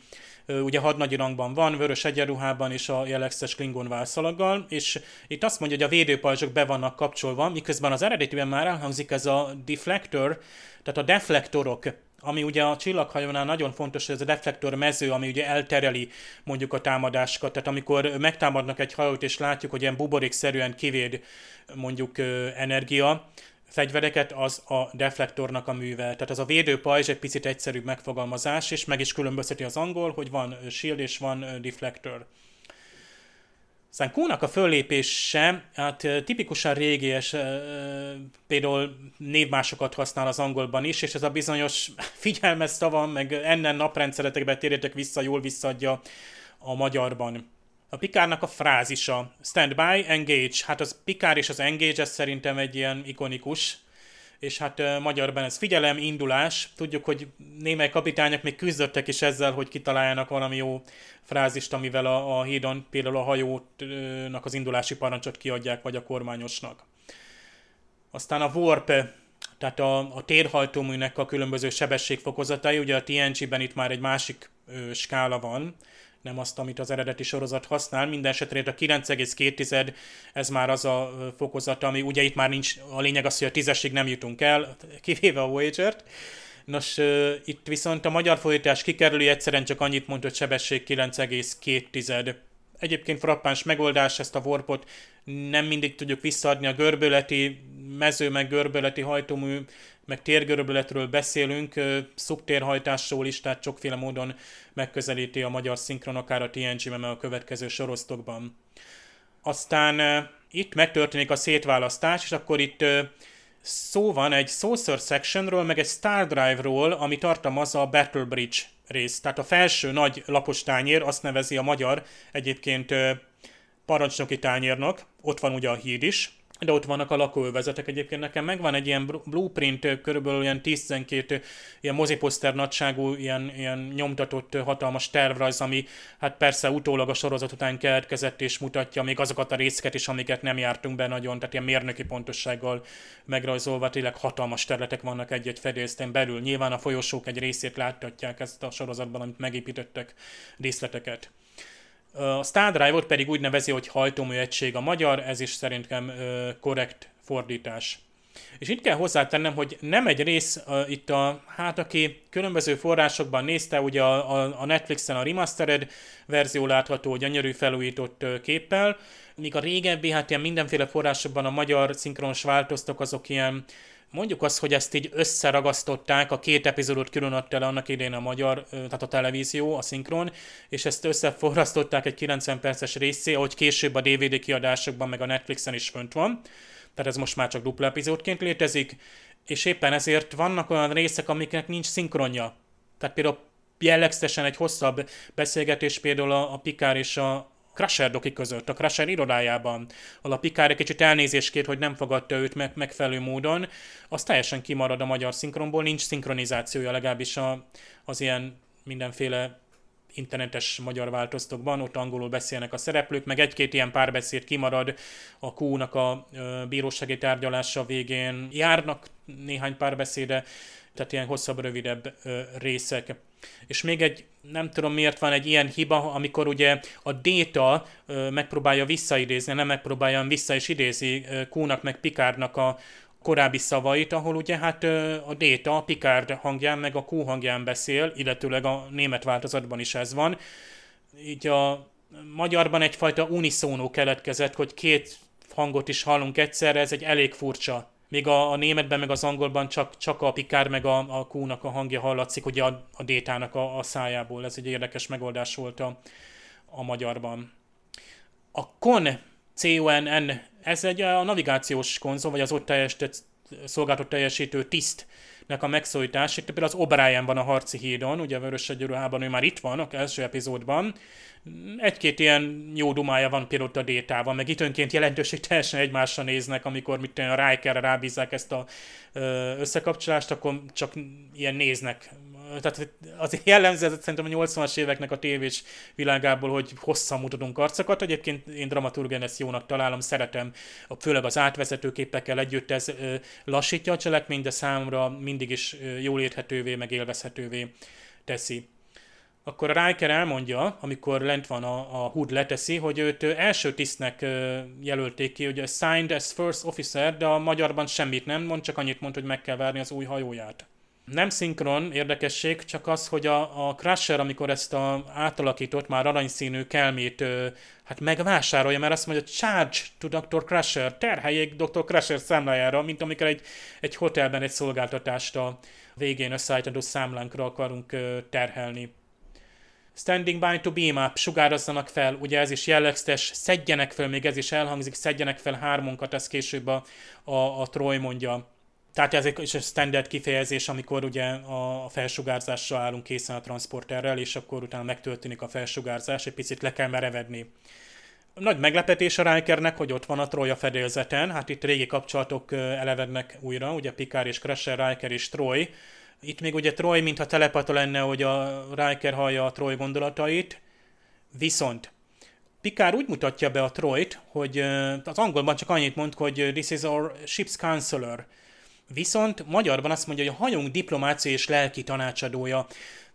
ugye hadnagyi rangban van, vörös egyenruhában és a jellegzetes Klingon válszalaggal, és itt azt mondja, hogy a védőpajzsok be vannak kapcsolva, miközben az eredetiben már elhangzik ez a deflector, tehát a deflektorok ami ugye a csillaghajónál nagyon fontos, ez a deflektor mező, ami ugye eltereli mondjuk a támadásokat. Tehát amikor megtámadnak egy hajót, és látjuk, hogy ilyen buborékszerűen kivéd mondjuk energia, fegyvereket, az a deflektornak a műve. Tehát az a védőpajzs egy picit egyszerűbb megfogalmazás, és meg is különbözteti az angol, hogy van shield és van deflector. Aztán Kónak a föllépése, hát tipikusan régies, például névmásokat használ az angolban is, és ez a bizonyos figyelmes szava, meg ennen naprendszeretekbe térjetek vissza, jól visszadja a magyarban. A Pikárnak a frázisa, stand by, engage, hát az Pikár és az engage, ez szerintem egy ilyen ikonikus, és hát magyarban ez figyelem, indulás. Tudjuk, hogy némely kapitányok még küzdöttek is ezzel, hogy kitaláljanak valami jó frázist, amivel a, a hídon például a hajónak az indulási parancsot kiadják, vagy a kormányosnak. Aztán a warp, tehát a, a térhajtóműnek a különböző sebességfokozatai, ugye a TNG-ben itt már egy másik ö, skála van, nem azt, amit az eredeti sorozat használ. Minden esetre a 9,2 ez már az a fokozata, ami ugye itt már nincs, a lényeg az, hogy a tízesig nem jutunk el, kivéve a Voyager-t. Nos, itt viszont a magyar fordítás kikerülő egyszerűen csak annyit mond, hogy sebesség 9,2. Egyébként frappáns megoldás, ezt a warpot nem mindig tudjuk visszaadni a görböleti mező, meg görböleti hajtómű, meg térgörböletről beszélünk, szubtérhajtásról is, tehát sokféle módon megközelíti a magyar szinkron, akár a TNG-ben, a következő sorosztokban. Aztán itt megtörténik a szétválasztás, és akkor itt szó van egy Saucer Sectionről, meg egy Star Drive-ról, ami tartalmazza a Battle Bridge részt. Tehát a felső nagy lapos tányér, azt nevezi a magyar egyébként parancsnoki tányérnak, ott van ugye a híd is, de ott vannak a lakóövezetek. Egyébként nekem megvan egy ilyen blueprint, körülbelül ilyen 10-12 ilyen moziposzter nagyságú, ilyen, ilyen nyomtatott hatalmas tervrajz, ami hát persze utólag a sorozat után keletkezett és mutatja még azokat a részeket is, amiket nem jártunk be nagyon, tehát ilyen mérnöki pontossággal megrajzolva, tényleg hatalmas területek vannak egy-egy fedélzeten belül. Nyilván a folyosók egy részét láthatják ezt a sorozatban, amit megépítettek részleteket. A Star Drive-ot pedig úgy nevezi, hogy hajtómű egység a magyar, ez is szerintem korrekt fordítás. És itt kell hozzátennem, hogy nem egy rész uh, itt a, hát aki különböző forrásokban nézte, ugye a, a, a Netflixen a remastered verzió látható, gyönyörű felújított uh, képpel, míg a régebbi, hát ilyen mindenféle forrásokban a magyar szinkronos változtak, azok ilyen mondjuk azt, hogy ezt így összeragasztották, a két epizódot külön adta el annak idén a magyar, tehát a televízió, a szinkron, és ezt összeforrasztották egy 90 perces részé, ahogy később a DVD kiadásokban, meg a Netflixen is fönt van. Tehát ez most már csak dupla epizódként létezik, és éppen ezért vannak olyan részek, amiknek nincs szinkronja. Tehát például jellegzetesen egy hosszabb beszélgetés például a, a Pikár és a, Crusher doki között, a Crusher irodájában, ahol a Picard egy kicsit elnézést hogy nem fogadta őt meg, megfelelő módon, az teljesen kimarad a magyar szinkronból, nincs szinkronizációja legalábbis a, az ilyen mindenféle internetes magyar változtokban, ott angolul beszélnek a szereplők, meg egy-két ilyen párbeszéd kimarad a Q-nak a bírósági tárgyalása végén, járnak néhány párbeszéde, tehát ilyen hosszabb, rövidebb részek. És még egy, nem tudom miért van egy ilyen hiba, amikor ugye a data megpróbálja visszaidézni, nem megpróbálja vissza is idézi Kúnak meg Pikárnak a korábbi szavait, ahol ugye hát a data a Picard hangján meg a Q hangján beszél, illetőleg a német változatban is ez van. Így a magyarban egyfajta uniszónó keletkezett, hogy két hangot is hallunk egyszerre, ez egy elég furcsa még a, a németben, meg az angolban csak, csak a Pikár, meg a, a Q-nak a hangja hallatszik, ugye a, a détának a, a szájából. Ez egy érdekes megoldás volt a, a magyarban. A CON, C-O-N-N, ez egy a navigációs konzol, vagy az ott teljesített szolgáltat teljesítő tisztnek a megszólítás. Itt például az O'Brien van a harci hídon, ugye a Vörös ő már itt van, a első epizódban, egy-két ilyen jó dumája van például a détában, meg itt önként jelentős, hogy teljesen egymásra néznek, amikor mit a Rikerre rábízzák ezt a összekapcsolást, akkor csak ilyen néznek. Tehát az jellemző, ez szerintem a 80-as éveknek a tévés világából, hogy hosszan mutatunk arcokat. Egyébként én dramaturgen ezt jónak találom, szeretem, főleg az átvezető képekkel együtt ez lassítja a cselekményt, de számomra mindig is jól érthetővé, meg élvezhetővé teszi akkor a Riker elmondja, amikor lent van a, a Hood leteszi, hogy őt első tisztnek jelölték ki, hogy signed as first officer, de a magyarban semmit nem mond, csak annyit mond, hogy meg kell várni az új hajóját. Nem szinkron érdekesség, csak az, hogy a, a Crusher, amikor ezt a átalakított, már aranyszínű kelmét hát megvásárolja, mert azt mondja, charge to Dr. Crusher, terheljék Dr. Crusher számlájára, mint amikor egy, egy hotelben egy szolgáltatást a végén összeállítandó számlánkra akarunk terhelni. Standing by to beam up, sugározzanak fel, ugye ez is jellegzetes, szedjenek fel, még ez is elhangzik, szedjenek fel hármunkat, ez később a, a, a Troy mondja. Tehát ez egy standard kifejezés, amikor ugye a felsugárzásra állunk készen a transporterrel, és akkor utána megtörténik a felsugárzás, egy picit le kell merevedni. Nagy meglepetés a Rikernek, hogy ott van a Troy a fedélzeten, hát itt régi kapcsolatok elevednek újra, ugye Picard és Crusher, Riker és Troy, itt még ugye Troy, mintha telepata lenne, hogy a Riker hallja a Troy gondolatait, viszont Picard úgy mutatja be a Troyt, hogy az angolban csak annyit mond, hogy this is our ship's counselor. Viszont magyarban azt mondja, hogy a hajónk diplomácia és lelki tanácsadója.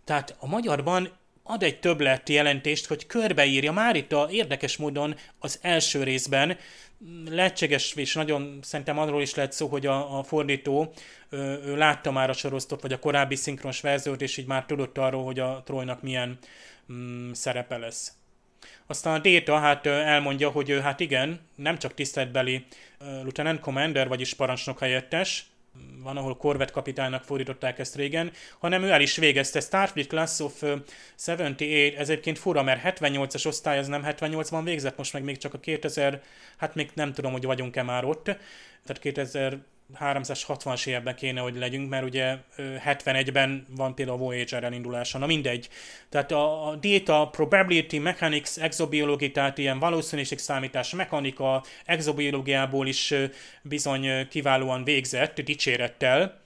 Tehát a magyarban ad egy többlet jelentést, hogy körbeírja már itt a érdekes módon az első részben, lehetséges, és nagyon szerintem arról is lehet szó, hogy a, a fordító ő, ő látta már a sorosztot, vagy a korábbi szinkronos verziót, és így már tudott arról, hogy a Trojnak milyen mm, szerepe lesz. Aztán a Data hát elmondja, hogy hát igen, nem csak tiszteletbeli Lieutenant Commander, vagyis parancsnok helyettes, van, ahol Corvette kapitánynak fordították ezt régen, hanem ő el is végezte. Starfleet Class of 78, ez egyébként fura, mert 78-as osztály, az nem 78-ban végzett, most meg még csak a 2000, hát még nem tudom, hogy vagyunk-e már ott, tehát 360-as évben kéne, hogy legyünk, mert ugye 71-ben van például a Voyager elindulása, na mindegy. Tehát a, a data, probability, mechanics, exobiology, tehát ilyen valószínűség számítás, mechanika, exobiológiából is bizony kiválóan végzett, dicsérettel.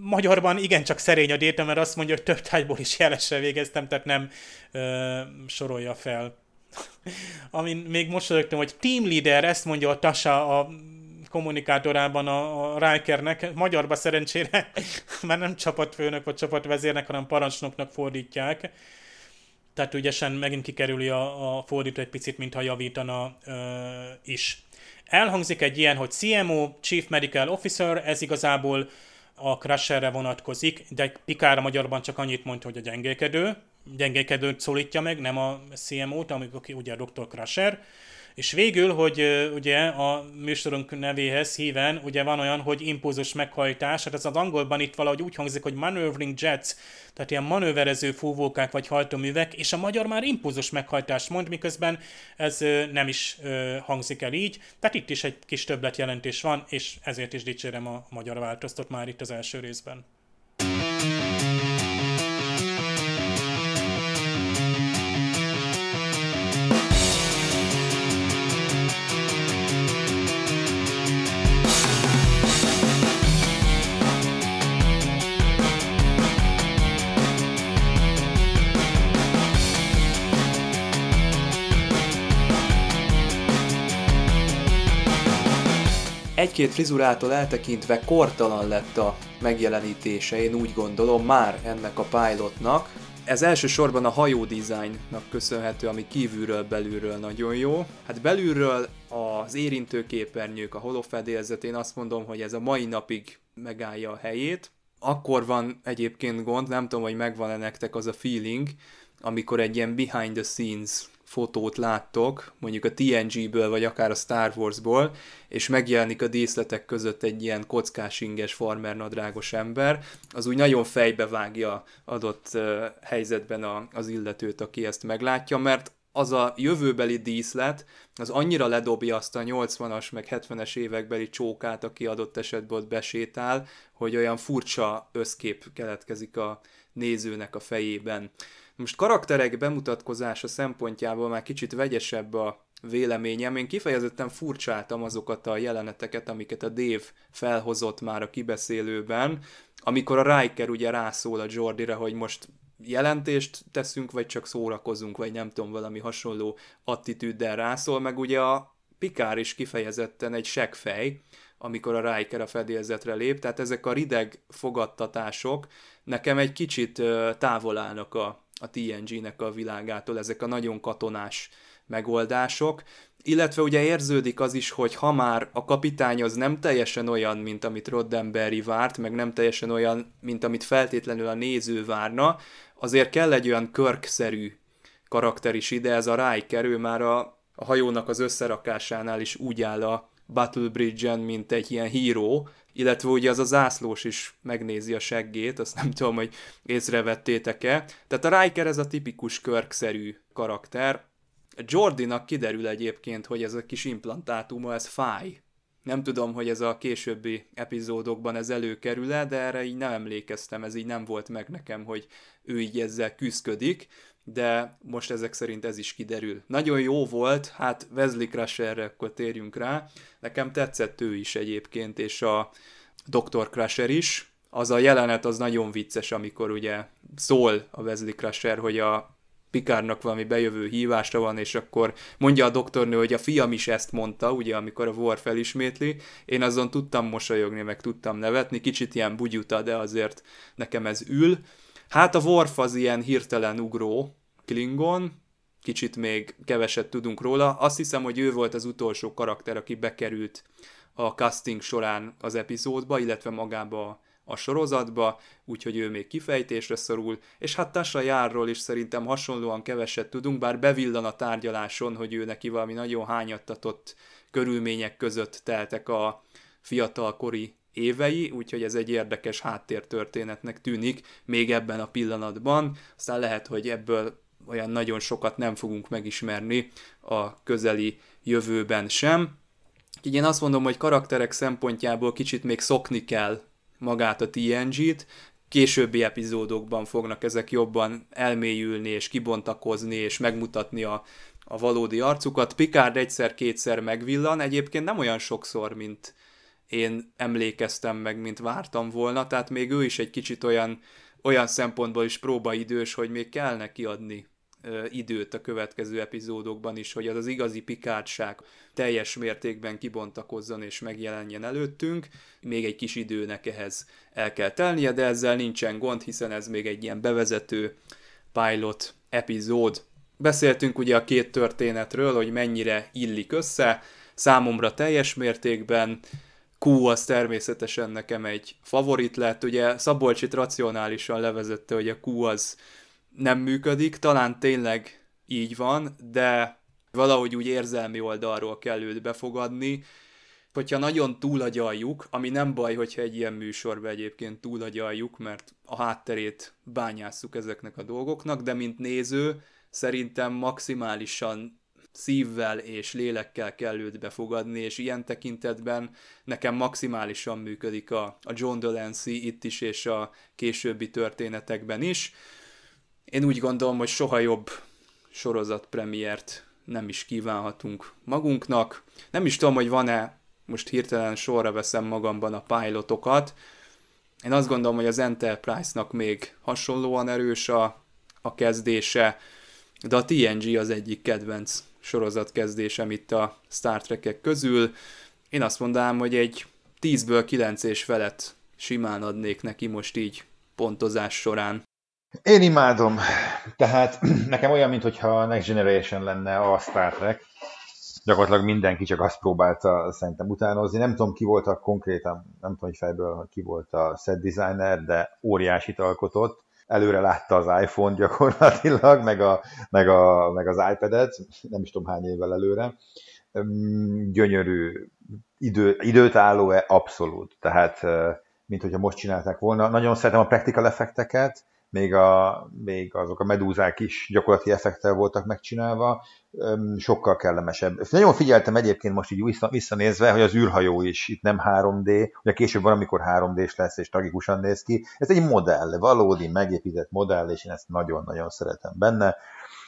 Magyarban igencsak szerény a data, mert azt mondja, hogy több tájból is jelesre végeztem, tehát nem ö, sorolja fel. Amin még mosolyogtam, hogy team leader, ezt mondja a Tasa a kommunikátorában a, a Rikernek, magyarba szerencsére, mert nem csapatfőnök vagy csapatvezérnek, hanem parancsnoknak fordítják. Tehát ügyesen megint kikerüli a, a fordító egy picit, mintha javítana ö, is. Elhangzik egy ilyen, hogy CMO, Chief Medical Officer, ez igazából a Crusherre vonatkozik, de Pikára magyarban csak annyit mondta, hogy a gyengékedő, gyengékedőt szólítja meg, nem a CMO-t, amikor ugye a Dr. Crusher. És végül, hogy ugye a műsorunk nevéhez híven, ugye van olyan, hogy impulzus meghajtás, hát ez az angolban itt valahogy úgy hangzik, hogy maneuvering jets, tehát ilyen manőverező fúvókák vagy hajtóművek, és a magyar már impulzus meghajtást mond, miközben ez nem is hangzik el így. Tehát itt is egy kis többletjelentés van, és ezért is dicsérem a magyar változtat már itt az első részben. Egy-két frizurától eltekintve kortalan lett a megjelenítése, én úgy gondolom már ennek a pilotnak. Ez elsősorban a hajó dizájnnak köszönhető, ami kívülről belülről nagyon jó. Hát belülről az érintőképernyők, a holofedélzet, én azt mondom, hogy ez a mai napig megállja a helyét. Akkor van egyébként gond, nem tudom, hogy megvan-e nektek az a feeling, amikor egy ilyen behind the scenes fotót láttok, mondjuk a TNG-ből, vagy akár a Star Wars-ból, és megjelenik a díszletek között egy ilyen kockás inges farmer nadrágos ember, az úgy nagyon fejbe vágja adott helyzetben a, az illetőt, aki ezt meglátja, mert az a jövőbeli díszlet, az annyira ledobja azt a 80-as meg 70-es évekbeli csókát, aki adott esetben ott besétál, hogy olyan furcsa összkép keletkezik a nézőnek a fejében. Most karakterek bemutatkozása szempontjából már kicsit vegyesebb a véleményem. Én kifejezetten furcsáltam azokat a jeleneteket, amiket a Dave felhozott már a kibeszélőben, amikor a Riker ugye rászól a Jordira, hogy most jelentést teszünk, vagy csak szórakozunk, vagy nem tudom, valami hasonló attitűddel rászól, meg ugye a Pikár is kifejezetten egy seggfej, amikor a Riker a fedélzetre lép, tehát ezek a rideg fogadtatások nekem egy kicsit távol állnak a, a TNG-nek a világától, ezek a nagyon katonás megoldások, illetve ugye érződik az is, hogy ha már a kapitány az nem teljesen olyan, mint amit Roddenberry várt, meg nem teljesen olyan, mint amit feltétlenül a néző várna, azért kell egy olyan körkszerű karakter is ide, ez a Riker, ő már a, a hajónak az összerakásánál is úgy áll a Battle Bridge-en, mint egy ilyen híró, illetve ugye az a zászlós is megnézi a seggét, azt nem tudom, hogy észrevettétek-e. Tehát a Riker ez a tipikus körkszerű karakter. Jordinak kiderül egyébként, hogy ez a kis implantátuma, ez fáj. Nem tudom, hogy ez a későbbi epizódokban ez előkerül-e, de erre így nem emlékeztem, ez így nem volt meg nekem, hogy ő így ezzel küzdik de most ezek szerint ez is kiderül. Nagyon jó volt, hát Wesley Crusherre akkor térjünk rá, nekem tetszett ő is egyébként, és a Dr. Crusher is, az a jelenet az nagyon vicces, amikor ugye szól a Wesley Crusher, hogy a Pikárnak valami bejövő hívása van, és akkor mondja a doktornő, hogy a fiam is ezt mondta, ugye, amikor a War felismétli. Én azon tudtam mosolyogni, meg tudtam nevetni, kicsit ilyen bugyuta, de azért nekem ez ül. Hát a Worf az ilyen hirtelen ugró Klingon, kicsit még keveset tudunk róla. Azt hiszem, hogy ő volt az utolsó karakter, aki bekerült a casting során az epizódba, illetve magába a sorozatba, úgyhogy ő még kifejtésre szorul, és hát Tasha Járról is szerintem hasonlóan keveset tudunk, bár bevillan a tárgyaláson, hogy ő neki valami nagyon hányattatott körülmények között teltek a fiatalkori évei, úgyhogy ez egy érdekes háttértörténetnek tűnik még ebben a pillanatban. Aztán lehet, hogy ebből olyan nagyon sokat nem fogunk megismerni a közeli jövőben sem. Úgyhogy én azt mondom, hogy karakterek szempontjából kicsit még szokni kell magát a TNG-t, későbbi epizódokban fognak ezek jobban elmélyülni és kibontakozni és megmutatni a, a valódi arcukat. Picard egyszer-kétszer megvillan, egyébként nem olyan sokszor, mint én emlékeztem meg, mint vártam volna, tehát még ő is egy kicsit olyan, olyan szempontból is próbaidős, hogy még kell neki adni időt a következő epizódokban is, hogy az az igazi pikátság teljes mértékben kibontakozzon és megjelenjen előttünk. Még egy kis időnek ehhez el kell telnie, de ezzel nincsen gond, hiszen ez még egy ilyen bevezető pilot epizód. Beszéltünk ugye a két történetről, hogy mennyire illik össze, számomra teljes mértékben, Q az természetesen nekem egy favorit lett, ugye Szabolcsit racionálisan levezette, hogy a Q az nem működik, talán tényleg így van, de valahogy úgy érzelmi oldalról kell őt befogadni, hogyha nagyon túlagyaljuk, ami nem baj, hogyha egy ilyen műsorban egyébként túlagyaljuk, mert a hátterét bányásszuk ezeknek a dolgoknak, de mint néző szerintem maximálisan szívvel és lélekkel kell őt befogadni, és ilyen tekintetben nekem maximálisan működik a, a John Delancey itt is, és a későbbi történetekben is. Én úgy gondolom, hogy soha jobb sorozat premiért nem is kívánhatunk magunknak. Nem is tudom, hogy van-e, most hirtelen sorra veszem magamban a pilotokat. Én azt gondolom, hogy az Enterprise-nak még hasonlóan erős a, a kezdése, de a TNG az egyik kedvenc sorozat kezdésem itt a Star Trek-ek közül. Én azt mondanám, hogy egy 10-ből 9 és felett simán adnék neki most így pontozás során. Én imádom. Tehát nekem olyan, mintha a Next Generation lenne a Star Trek. Gyakorlatilag mindenki csak azt próbálta szerintem utánozni. Nem tudom, ki volt a konkrétan, nem tudom, hogy fejből ki volt a set designer, de óriásit alkotott. Előre látta az iPhone gyakorlatilag, meg, a, meg, a, meg az iPad-et, nem is tudom hány évvel előre. Gyönyörű, idő, időt álló-e? Abszolút. Tehát, mint hogyha most csinálták volna. Nagyon szeretem a practical effekteket, még, a, még azok a medúzák is gyakorlati effektel voltak megcsinálva, sokkal kellemesebb. Nagyon figyeltem egyébként most így visszanézve, hogy az űrhajó is itt nem 3D, ugye később van, amikor 3D-s lesz és tragikusan néz ki. Ez egy modell, valódi megépített modell, és én ezt nagyon-nagyon szeretem benne.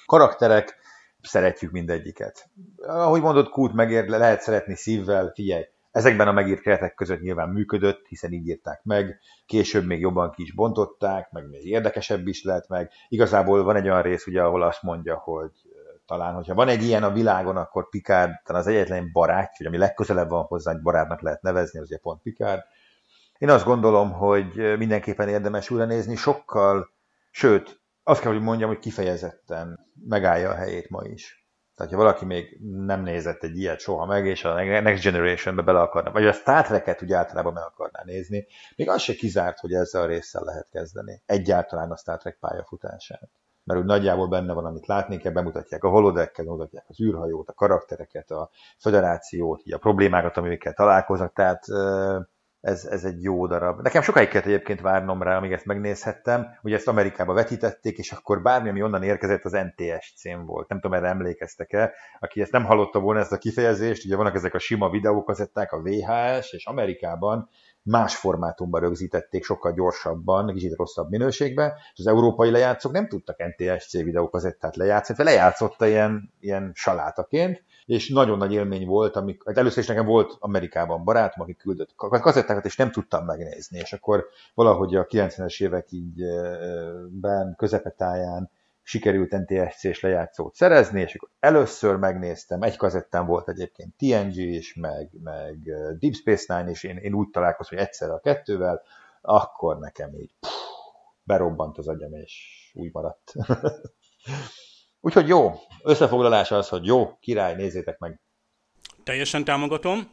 Karakterek, szeretjük mindegyiket. Ahogy mondod, Kút megér, lehet szeretni szívvel, figyelj, Ezekben a megírt keretek között nyilván működött, hiszen így írták meg, később még jobban ki is bontották, meg még érdekesebb is lett meg. Igazából van egy olyan rész, ugye, ahol azt mondja, hogy talán, hogyha van egy ilyen a világon, akkor Picard talán az egyetlen barát, vagy ami legközelebb van hozzá, egy barátnak lehet nevezni, az ugye pont Picard. Én azt gondolom, hogy mindenképpen érdemes újra nézni, sokkal, sőt, azt kell, hogy mondjam, hogy kifejezetten megállja a helyét ma is. Tehát, ha valaki még nem nézett egy ilyet soha meg, és a Next Generation-be bele akarna, vagy a Star Trek-et úgy általában meg akarná nézni, még az se kizárt, hogy ezzel a résszel lehet kezdeni. Egyáltalán a Star Trek pályafutását. Mert úgy nagyjából benne van, amit látni kell, bemutatják a holodekkel, bemutatják az űrhajót, a karaktereket, a federációt, a problémákat, amikkel találkoznak, tehát ez, ez egy jó darab. Nekem sokáig kellett egyébként várnom rá, amíg ezt megnézhettem. Ugye ezt Amerikába vetítették, és akkor bármi, ami onnan érkezett, az NTS cím volt. Nem tudom, erre emlékeztek-e. Aki ezt nem hallotta volna, ezt a kifejezést, ugye vannak ezek a sima videókazetták, a VHS, és Amerikában más formátumban rögzítették, sokkal gyorsabban, kicsit rosszabb minőségben, és az európai lejátszók nem tudtak NTSC videókazettát lejátszani, lejátszotta ilyen, ilyen salátaként, és nagyon nagy élmény volt, amik, hát először is nekem volt Amerikában barátom, aki küldött kazettákat, és nem tudtam megnézni, és akkor valahogy a 90-es évek így ben közepetáján sikerült NTSC-s lejátszót szerezni, és akkor először megnéztem, egy kazettán volt egyébként TNG is, meg, meg Deep Space Nine is, én, én úgy találkoztam, hogy egyszerre a kettővel, akkor nekem így pff, berobbant az agyam, és úgy maradt. Úgyhogy jó, összefoglalás az, hogy jó, király, nézzétek meg. Teljesen támogatom.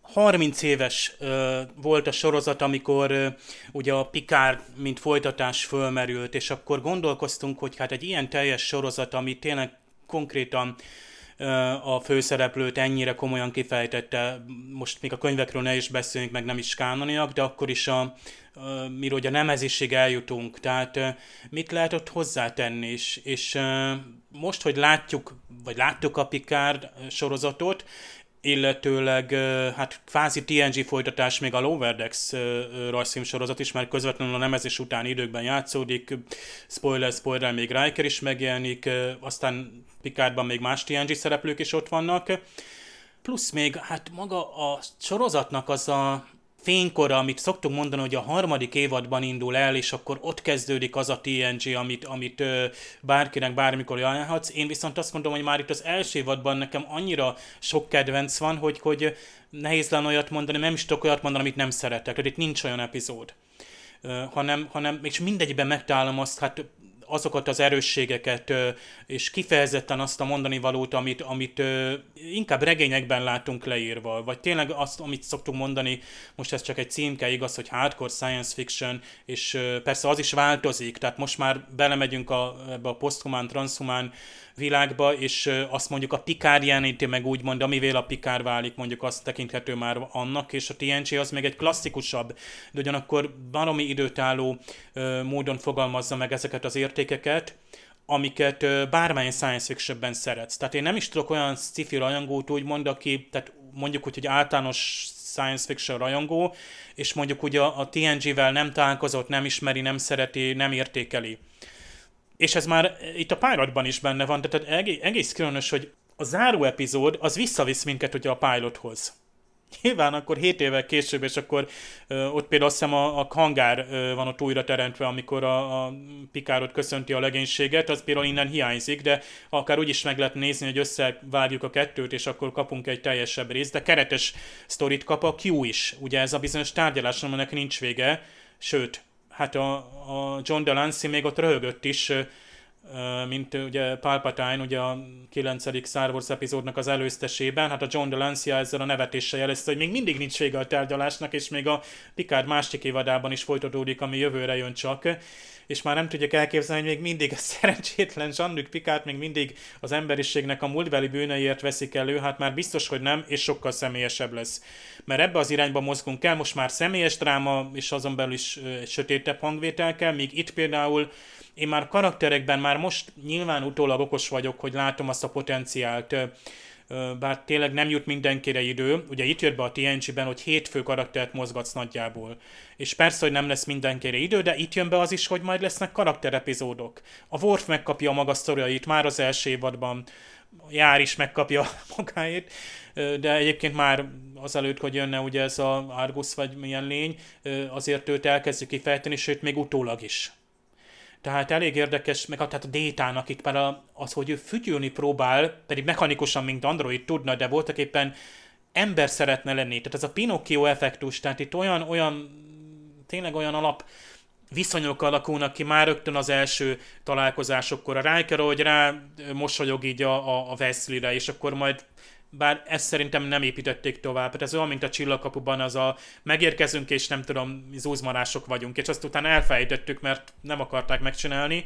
30 éves ö, volt a sorozat, amikor ö, ugye a Picard mint folytatás fölmerült, és akkor gondolkoztunk, hogy hát egy ilyen teljes sorozat, ami tényleg konkrétan a főszereplőt ennyire komolyan kifejtette, most még a könyvekről ne is beszéljünk, meg nem is kánoniak, de akkor is a, miről a nemeziség eljutunk, tehát mit lehet ott hozzátenni, és, és most, hogy látjuk, vagy láttuk a Picard sorozatot, illetőleg hát kvázi TNG folytatás még a Lower Decks rajzfilm sorozat is, mert közvetlenül a nemezés utáni időkben játszódik, spoiler, spoiler, még Riker is megjelenik, aztán Picardban még más TNG szereplők is ott vannak, plusz még hát maga a sorozatnak az a fénykora, amit szoktunk mondani, hogy a harmadik évadban indul el, és akkor ott kezdődik az a TNG, amit, amit ö, bárkinek bármikor ajánlhatsz. Én viszont azt mondom, hogy már itt az első évadban nekem annyira sok kedvenc van, hogy, hogy nehéz lenne olyat mondani, nem is tudok olyat mondani, amit nem szeretek. Tehát itt nincs olyan epizód. Hanem, hanem és mindegyben megtalálom azt, hát azokat az erősségeket, és kifejezetten azt a mondani valót, amit, amit inkább regényekben látunk leírva, vagy tényleg azt, amit szoktunk mondani, most ez csak egy címke, igaz, hogy hardcore science fiction, és persze az is változik, tehát most már belemegyünk a, ebbe a poszthumán, transhumán világba, és azt mondjuk a Pikár jeleníti meg úgymond, amivel a Pikár válik, mondjuk azt tekinthető már annak, és a TNG az még egy klasszikusabb, de ugyanakkor baromi időtálló módon fogalmazza meg ezeket az értékeket, amiket bármilyen science fictionben szeretsz. Tehát én nem is tudok olyan sci-fi rajongót úgymond, aki, tehát mondjuk úgy, hogy általános science fiction rajongó, és mondjuk ugye a TNG-vel nem találkozott, nem ismeri, nem szereti, nem értékeli és ez már itt a pilotban is benne van, tehát egész, egész különös, hogy a záró epizód az visszavisz minket ugye a pilothoz. Nyilván akkor 7 évvel később, és akkor ö, ott például azt hiszem a, a hangár ö, van ott újra teremtve, amikor a, a Pikárot köszönti a legénységet, az például innen hiányzik, de akár úgy is meg lehet nézni, hogy összevágjuk a kettőt, és akkor kapunk egy teljesebb részt, de keretes sztorit kap a Q is. Ugye ez a bizonyos tárgyalás, aminek nincs vége, sőt, hát a, a John Delancey még ott röhögött is, mint ugye Palpatine, ugye a 9. Star Wars epizódnak az előztesében, hát a John Delancey ezzel a nevetéssel jelezte, hogy még mindig nincs vége a tárgyalásnak, és még a Picard másik évadában is folytatódik, ami jövőre jön csak és már nem tudjuk elképzelni, hogy még mindig a szerencsétlen Jean-Luc Picard még mindig az emberiségnek a múltbeli bűneiért veszik elő, hát már biztos, hogy nem, és sokkal személyesebb lesz. Mert ebbe az irányba mozgunk el, most már személyes dráma, és azon belül is sötétebb hangvétel kell, míg itt például én már karakterekben már most nyilván utólag okos vagyok, hogy látom azt a potenciált, bár tényleg nem jut mindenkire idő. Ugye itt jött be a TNG-ben, hogy hét fő karaktert mozgatsz nagyjából. És persze, hogy nem lesz mindenkire idő, de itt jön be az is, hogy majd lesznek karakterepizódok. A Worf megkapja a maga sztoriait már az első évadban, Jár is megkapja magáét, de egyébként már azelőtt, hogy jönne ugye ez a Argus vagy milyen lény, azért őt elkezdjük kifejteni, sőt még utólag is. Tehát elég érdekes, meg tehát a Détának itt már az, hogy ő fütyülni próbál, pedig mechanikusan, mint Android tudna, de voltak éppen ember szeretne lenni. Tehát ez a Pinocchio effektus, tehát itt olyan, olyan, tényleg olyan alap viszonyok alakulnak ki már rögtön az első találkozásokkor. A Riker, hogy rá mosolyog így a, a, a Wesley-re, és akkor majd bár ezt szerintem nem építették tovább. Hát ez olyan, mint a csillagkapuban, az a megérkezünk, és nem tudom, zúzmarások vagyunk, és azt utána elfelejtettük, mert nem akarták megcsinálni.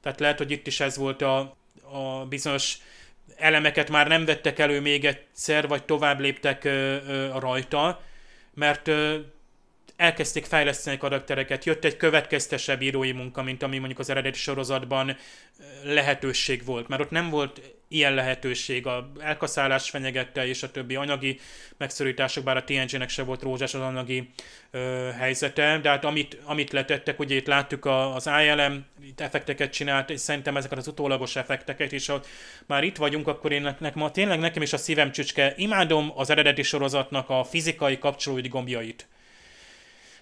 Tehát lehet, hogy itt is ez volt a, a bizonyos elemeket már nem vettek elő még egyszer, vagy tovább léptek ö, ö, rajta, mert ö, elkezdték fejleszteni a karaktereket, jött egy következtesebb írói munka, mint ami mondjuk az eredeti sorozatban lehetőség volt, mert ott nem volt ilyen lehetőség, a elkaszálás fenyegette, és a többi anyagi megszorítások, bár a TNG-nek se volt rózsás az anyagi ö, helyzete, de hát amit, amit letettek, ugye itt láttuk a, az ILM itt effekteket csinált, és szerintem ezeket az utólagos effekteket, és ha már itt vagyunk, akkor én nekem, ma tényleg nekem is a szívem csücske, imádom az eredeti sorozatnak a fizikai kapcsolódi gombjait.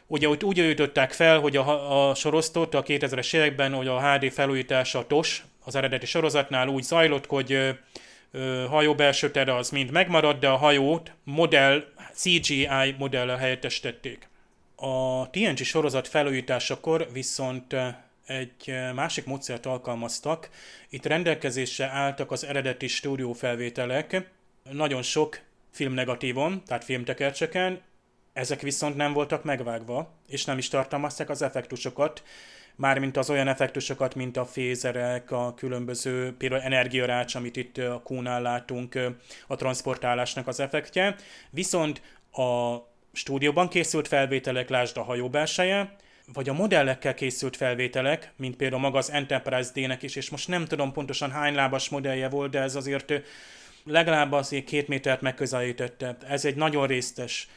Ugye úgy, úgy ütöttek fel, hogy a, a sorosztot a 2000-es években, hogy a HD felújítása a TOS, az eredeti sorozatnál úgy zajlott, hogy hajó belső tere az mind megmaradt, de a hajót modell, CGI modellel helyettesítették. A TNG sorozat felújításakor viszont egy másik módszert alkalmaztak. Itt rendelkezésre álltak az eredeti stúdiófelvételek, nagyon sok filmnegatívon, tehát filmtekercseken, ezek viszont nem voltak megvágva, és nem is tartalmazták az effektusokat, mármint az olyan effektusokat, mint a fézerek, a különböző, például energiarács, amit itt a kúnál látunk, a transportálásnak az effektje. Viszont a stúdióban készült felvételek, lásd a hajó belseje, vagy a modellekkel készült felvételek, mint például maga az Enterprise D-nek is, és most nem tudom pontosan hány lábas modellje volt, de ez azért legalább azért két métert megközelítette. Ez egy nagyon résztes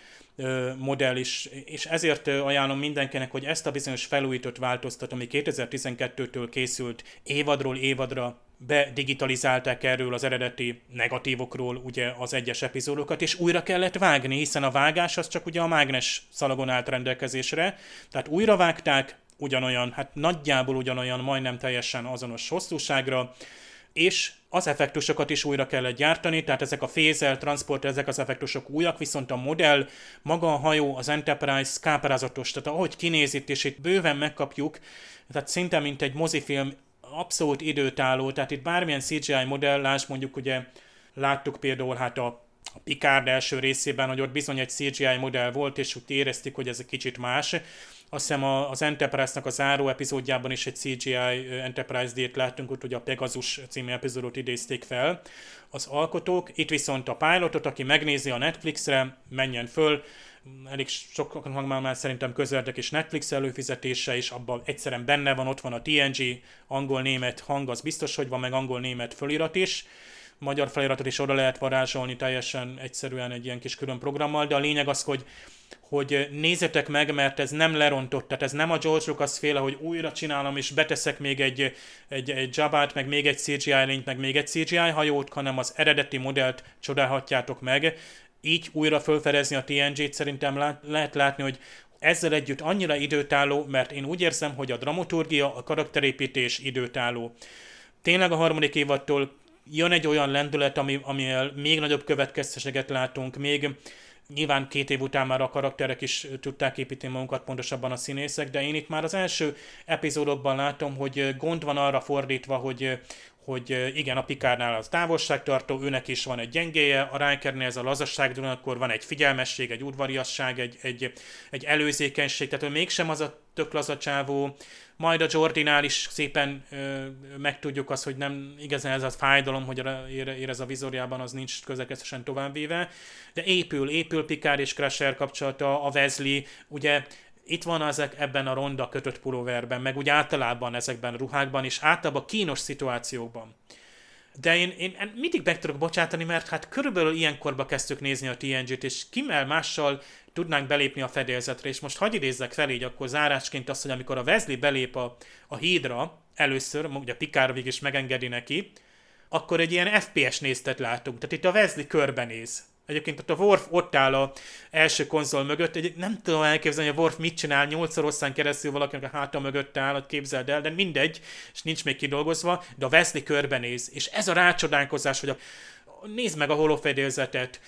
modell is, és ezért ajánlom mindenkinek, hogy ezt a bizonyos felújított változtat, ami 2012-től készült évadról évadra bedigitalizálták erről az eredeti negatívokról ugye az egyes epizódokat, és újra kellett vágni, hiszen a vágás az csak ugye a mágnes szalagon állt rendelkezésre, tehát újra vágták, ugyanolyan, hát nagyjából ugyanolyan, majdnem teljesen azonos hosszúságra, és az effektusokat is újra kellett gyártani, tehát ezek a fézel, transport, ezek az effektusok újak, viszont a modell, maga a hajó, az Enterprise káprázatos, tehát ahogy kinéz itt, és itt bőven megkapjuk, tehát szinte mint egy mozifilm, abszolút időtálló, tehát itt bármilyen CGI modellás, mondjuk ugye láttuk például hát a, a Picard első részében, hogy ott bizony egy CGI modell volt, és úgy érezték, hogy ez egy kicsit más, azt hiszem az Enterprise-nak a záró epizódjában is egy CGI Enterprise D-t láttunk, úgyhogy a Pegasus című epizódot idézték fel az alkotók. Itt viszont a pilotot, aki megnézi a Netflixre, menjen föl, elég sokaknak már, már szerintem közöldek és Netflix előfizetése, és abban egyszerűen benne van, ott van a TNG, angol-német hang, az biztos, hogy van, meg angol-német fölirat is. Magyar feliratot is oda lehet varázsolni teljesen egyszerűen egy ilyen kis külön programmal, de a lényeg az, hogy hogy nézzetek meg, mert ez nem lerontott, tehát ez nem a George Lucas féle, hogy újra csinálom, és beteszek még egy, egy, egy Jabát, meg még egy CGI lényt, meg még egy CGI hajót, hanem az eredeti modellt csodálhatjátok meg. Így újra felfedezni a TNG-t szerintem lát, lehet látni, hogy ezzel együtt annyira időtálló, mert én úgy érzem, hogy a dramaturgia, a karakterépítés időtálló. Tényleg a harmadik évattól jön egy olyan lendület, ami, amivel még nagyobb következteséget látunk, még Nyilván két év után már a karakterek is tudták építeni magunkat, pontosabban a színészek, de én itt már az első epizódokban látom, hogy gond van arra fordítva, hogy, hogy igen, a Pikárnál az távolságtartó, őnek is van egy gyengéje, a Rikernél ez a lazasság, akkor van egy figyelmesség, egy udvariasság, egy, egy, egy előzékenység, tehát ő mégsem az a tök lazacsávó, majd a Jordinál is szépen ö, megtudjuk azt, hogy nem igazán ez a fájdalom, hogy érez a vizorjában, az nincs közlekedésen továbbvéve, de épül, épül Picard és Crusher kapcsolata, a Wesley, ugye itt van ezek ebben a ronda kötött pulóverben, meg úgy általában ezekben a ruhákban, és általában kínos szituációkban. De én, én mindig meg tudok bocsátani, mert hát körülbelül ilyenkorba kezdtük nézni a TNG-t, és kimmel mással tudnánk belépni a fedélzetre, és most hagyj idézzek fel így akkor zárásként azt, hogy amikor a Wesley belép a, a hídra, először, ugye Picard végig is megengedi neki, akkor egy ilyen FPS néztet látunk. Tehát itt a Wesley körbenéz. Egyébként ott a Worf ott áll a első konzol mögött, egy, nem tudom elképzelni, hogy a Worf mit csinál, nyolcszor hosszán keresztül valakinek a háta mögött áll, képzeld el, de mindegy, és nincs még kidolgozva, de a Wesley körbenéz, és ez a rácsodálkozás, hogy a, nézd meg a holofedélzetet,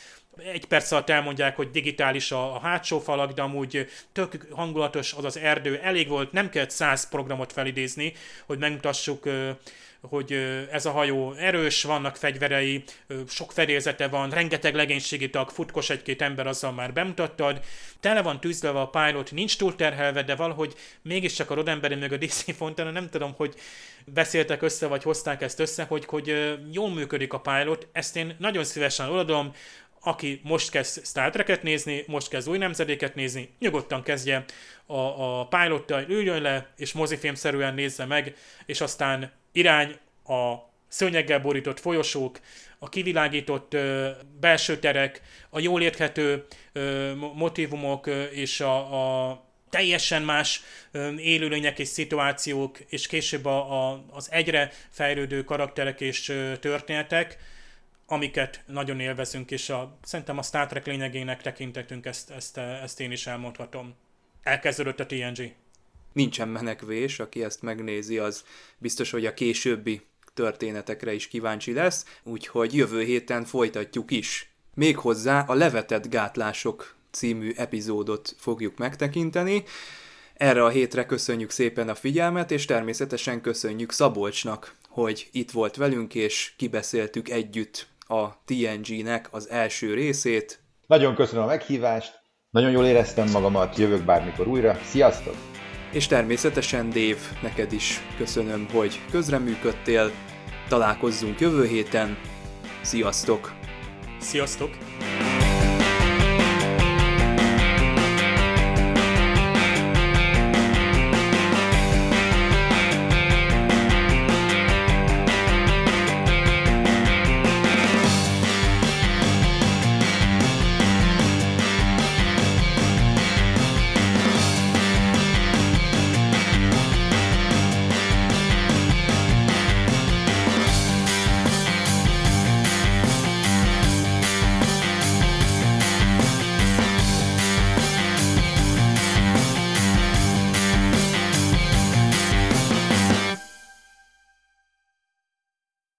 egy perc alatt elmondják, hogy digitális a, a hátsó falak, de amúgy tök hangulatos az az erdő, elég volt, nem kellett száz programot felidézni, hogy megmutassuk hogy ez a hajó erős, vannak fegyverei, sok fedélzete van, rengeteg legénységi tag, futkos egy-két ember, azzal már bemutattad, tele van tűzleve a pilot, nincs túlterhelve, de valahogy mégiscsak a Rodemberi meg a DC Fontana, nem tudom, hogy beszéltek össze, vagy hozták ezt össze, hogy, hogy jól működik a pilot, ezt én nagyon szívesen oladom, aki most kezd Star Trek-et nézni, most kezd új nemzedéket nézni, nyugodtan kezdje a, a pilottal, üljön le, és mozifilmszerűen nézze meg, és aztán irány a szőnyeggel borított folyosók, a kivilágított ö, belső terek, a jól érthető ö, motivumok ö, és a, a teljesen más élőlények és szituációk, és később a, a, az egyre fejlődő karakterek és történetek, amiket nagyon élvezünk, és a, szerintem a Star Trek lényegének tekintetünk, ezt, ezt, ezt én is elmondhatom. Elkezdődött a TNG. Nincsen menekvés, aki ezt megnézi, az biztos, hogy a későbbi történetekre is kíváncsi lesz, úgyhogy jövő héten folytatjuk is. Méghozzá a Levetett gátlások című epizódot fogjuk megtekinteni. Erre a hétre köszönjük szépen a figyelmet, és természetesen köszönjük Szabolcsnak, hogy itt volt velünk, és kibeszéltük együtt a TNG-nek az első részét. Nagyon köszönöm a meghívást, nagyon jól éreztem magamat, jövök bármikor újra. Sziasztok! És természetesen Dave, neked is köszönöm, hogy közreműködtél. Találkozzunk jövő héten. Sziasztok! Sziasztok!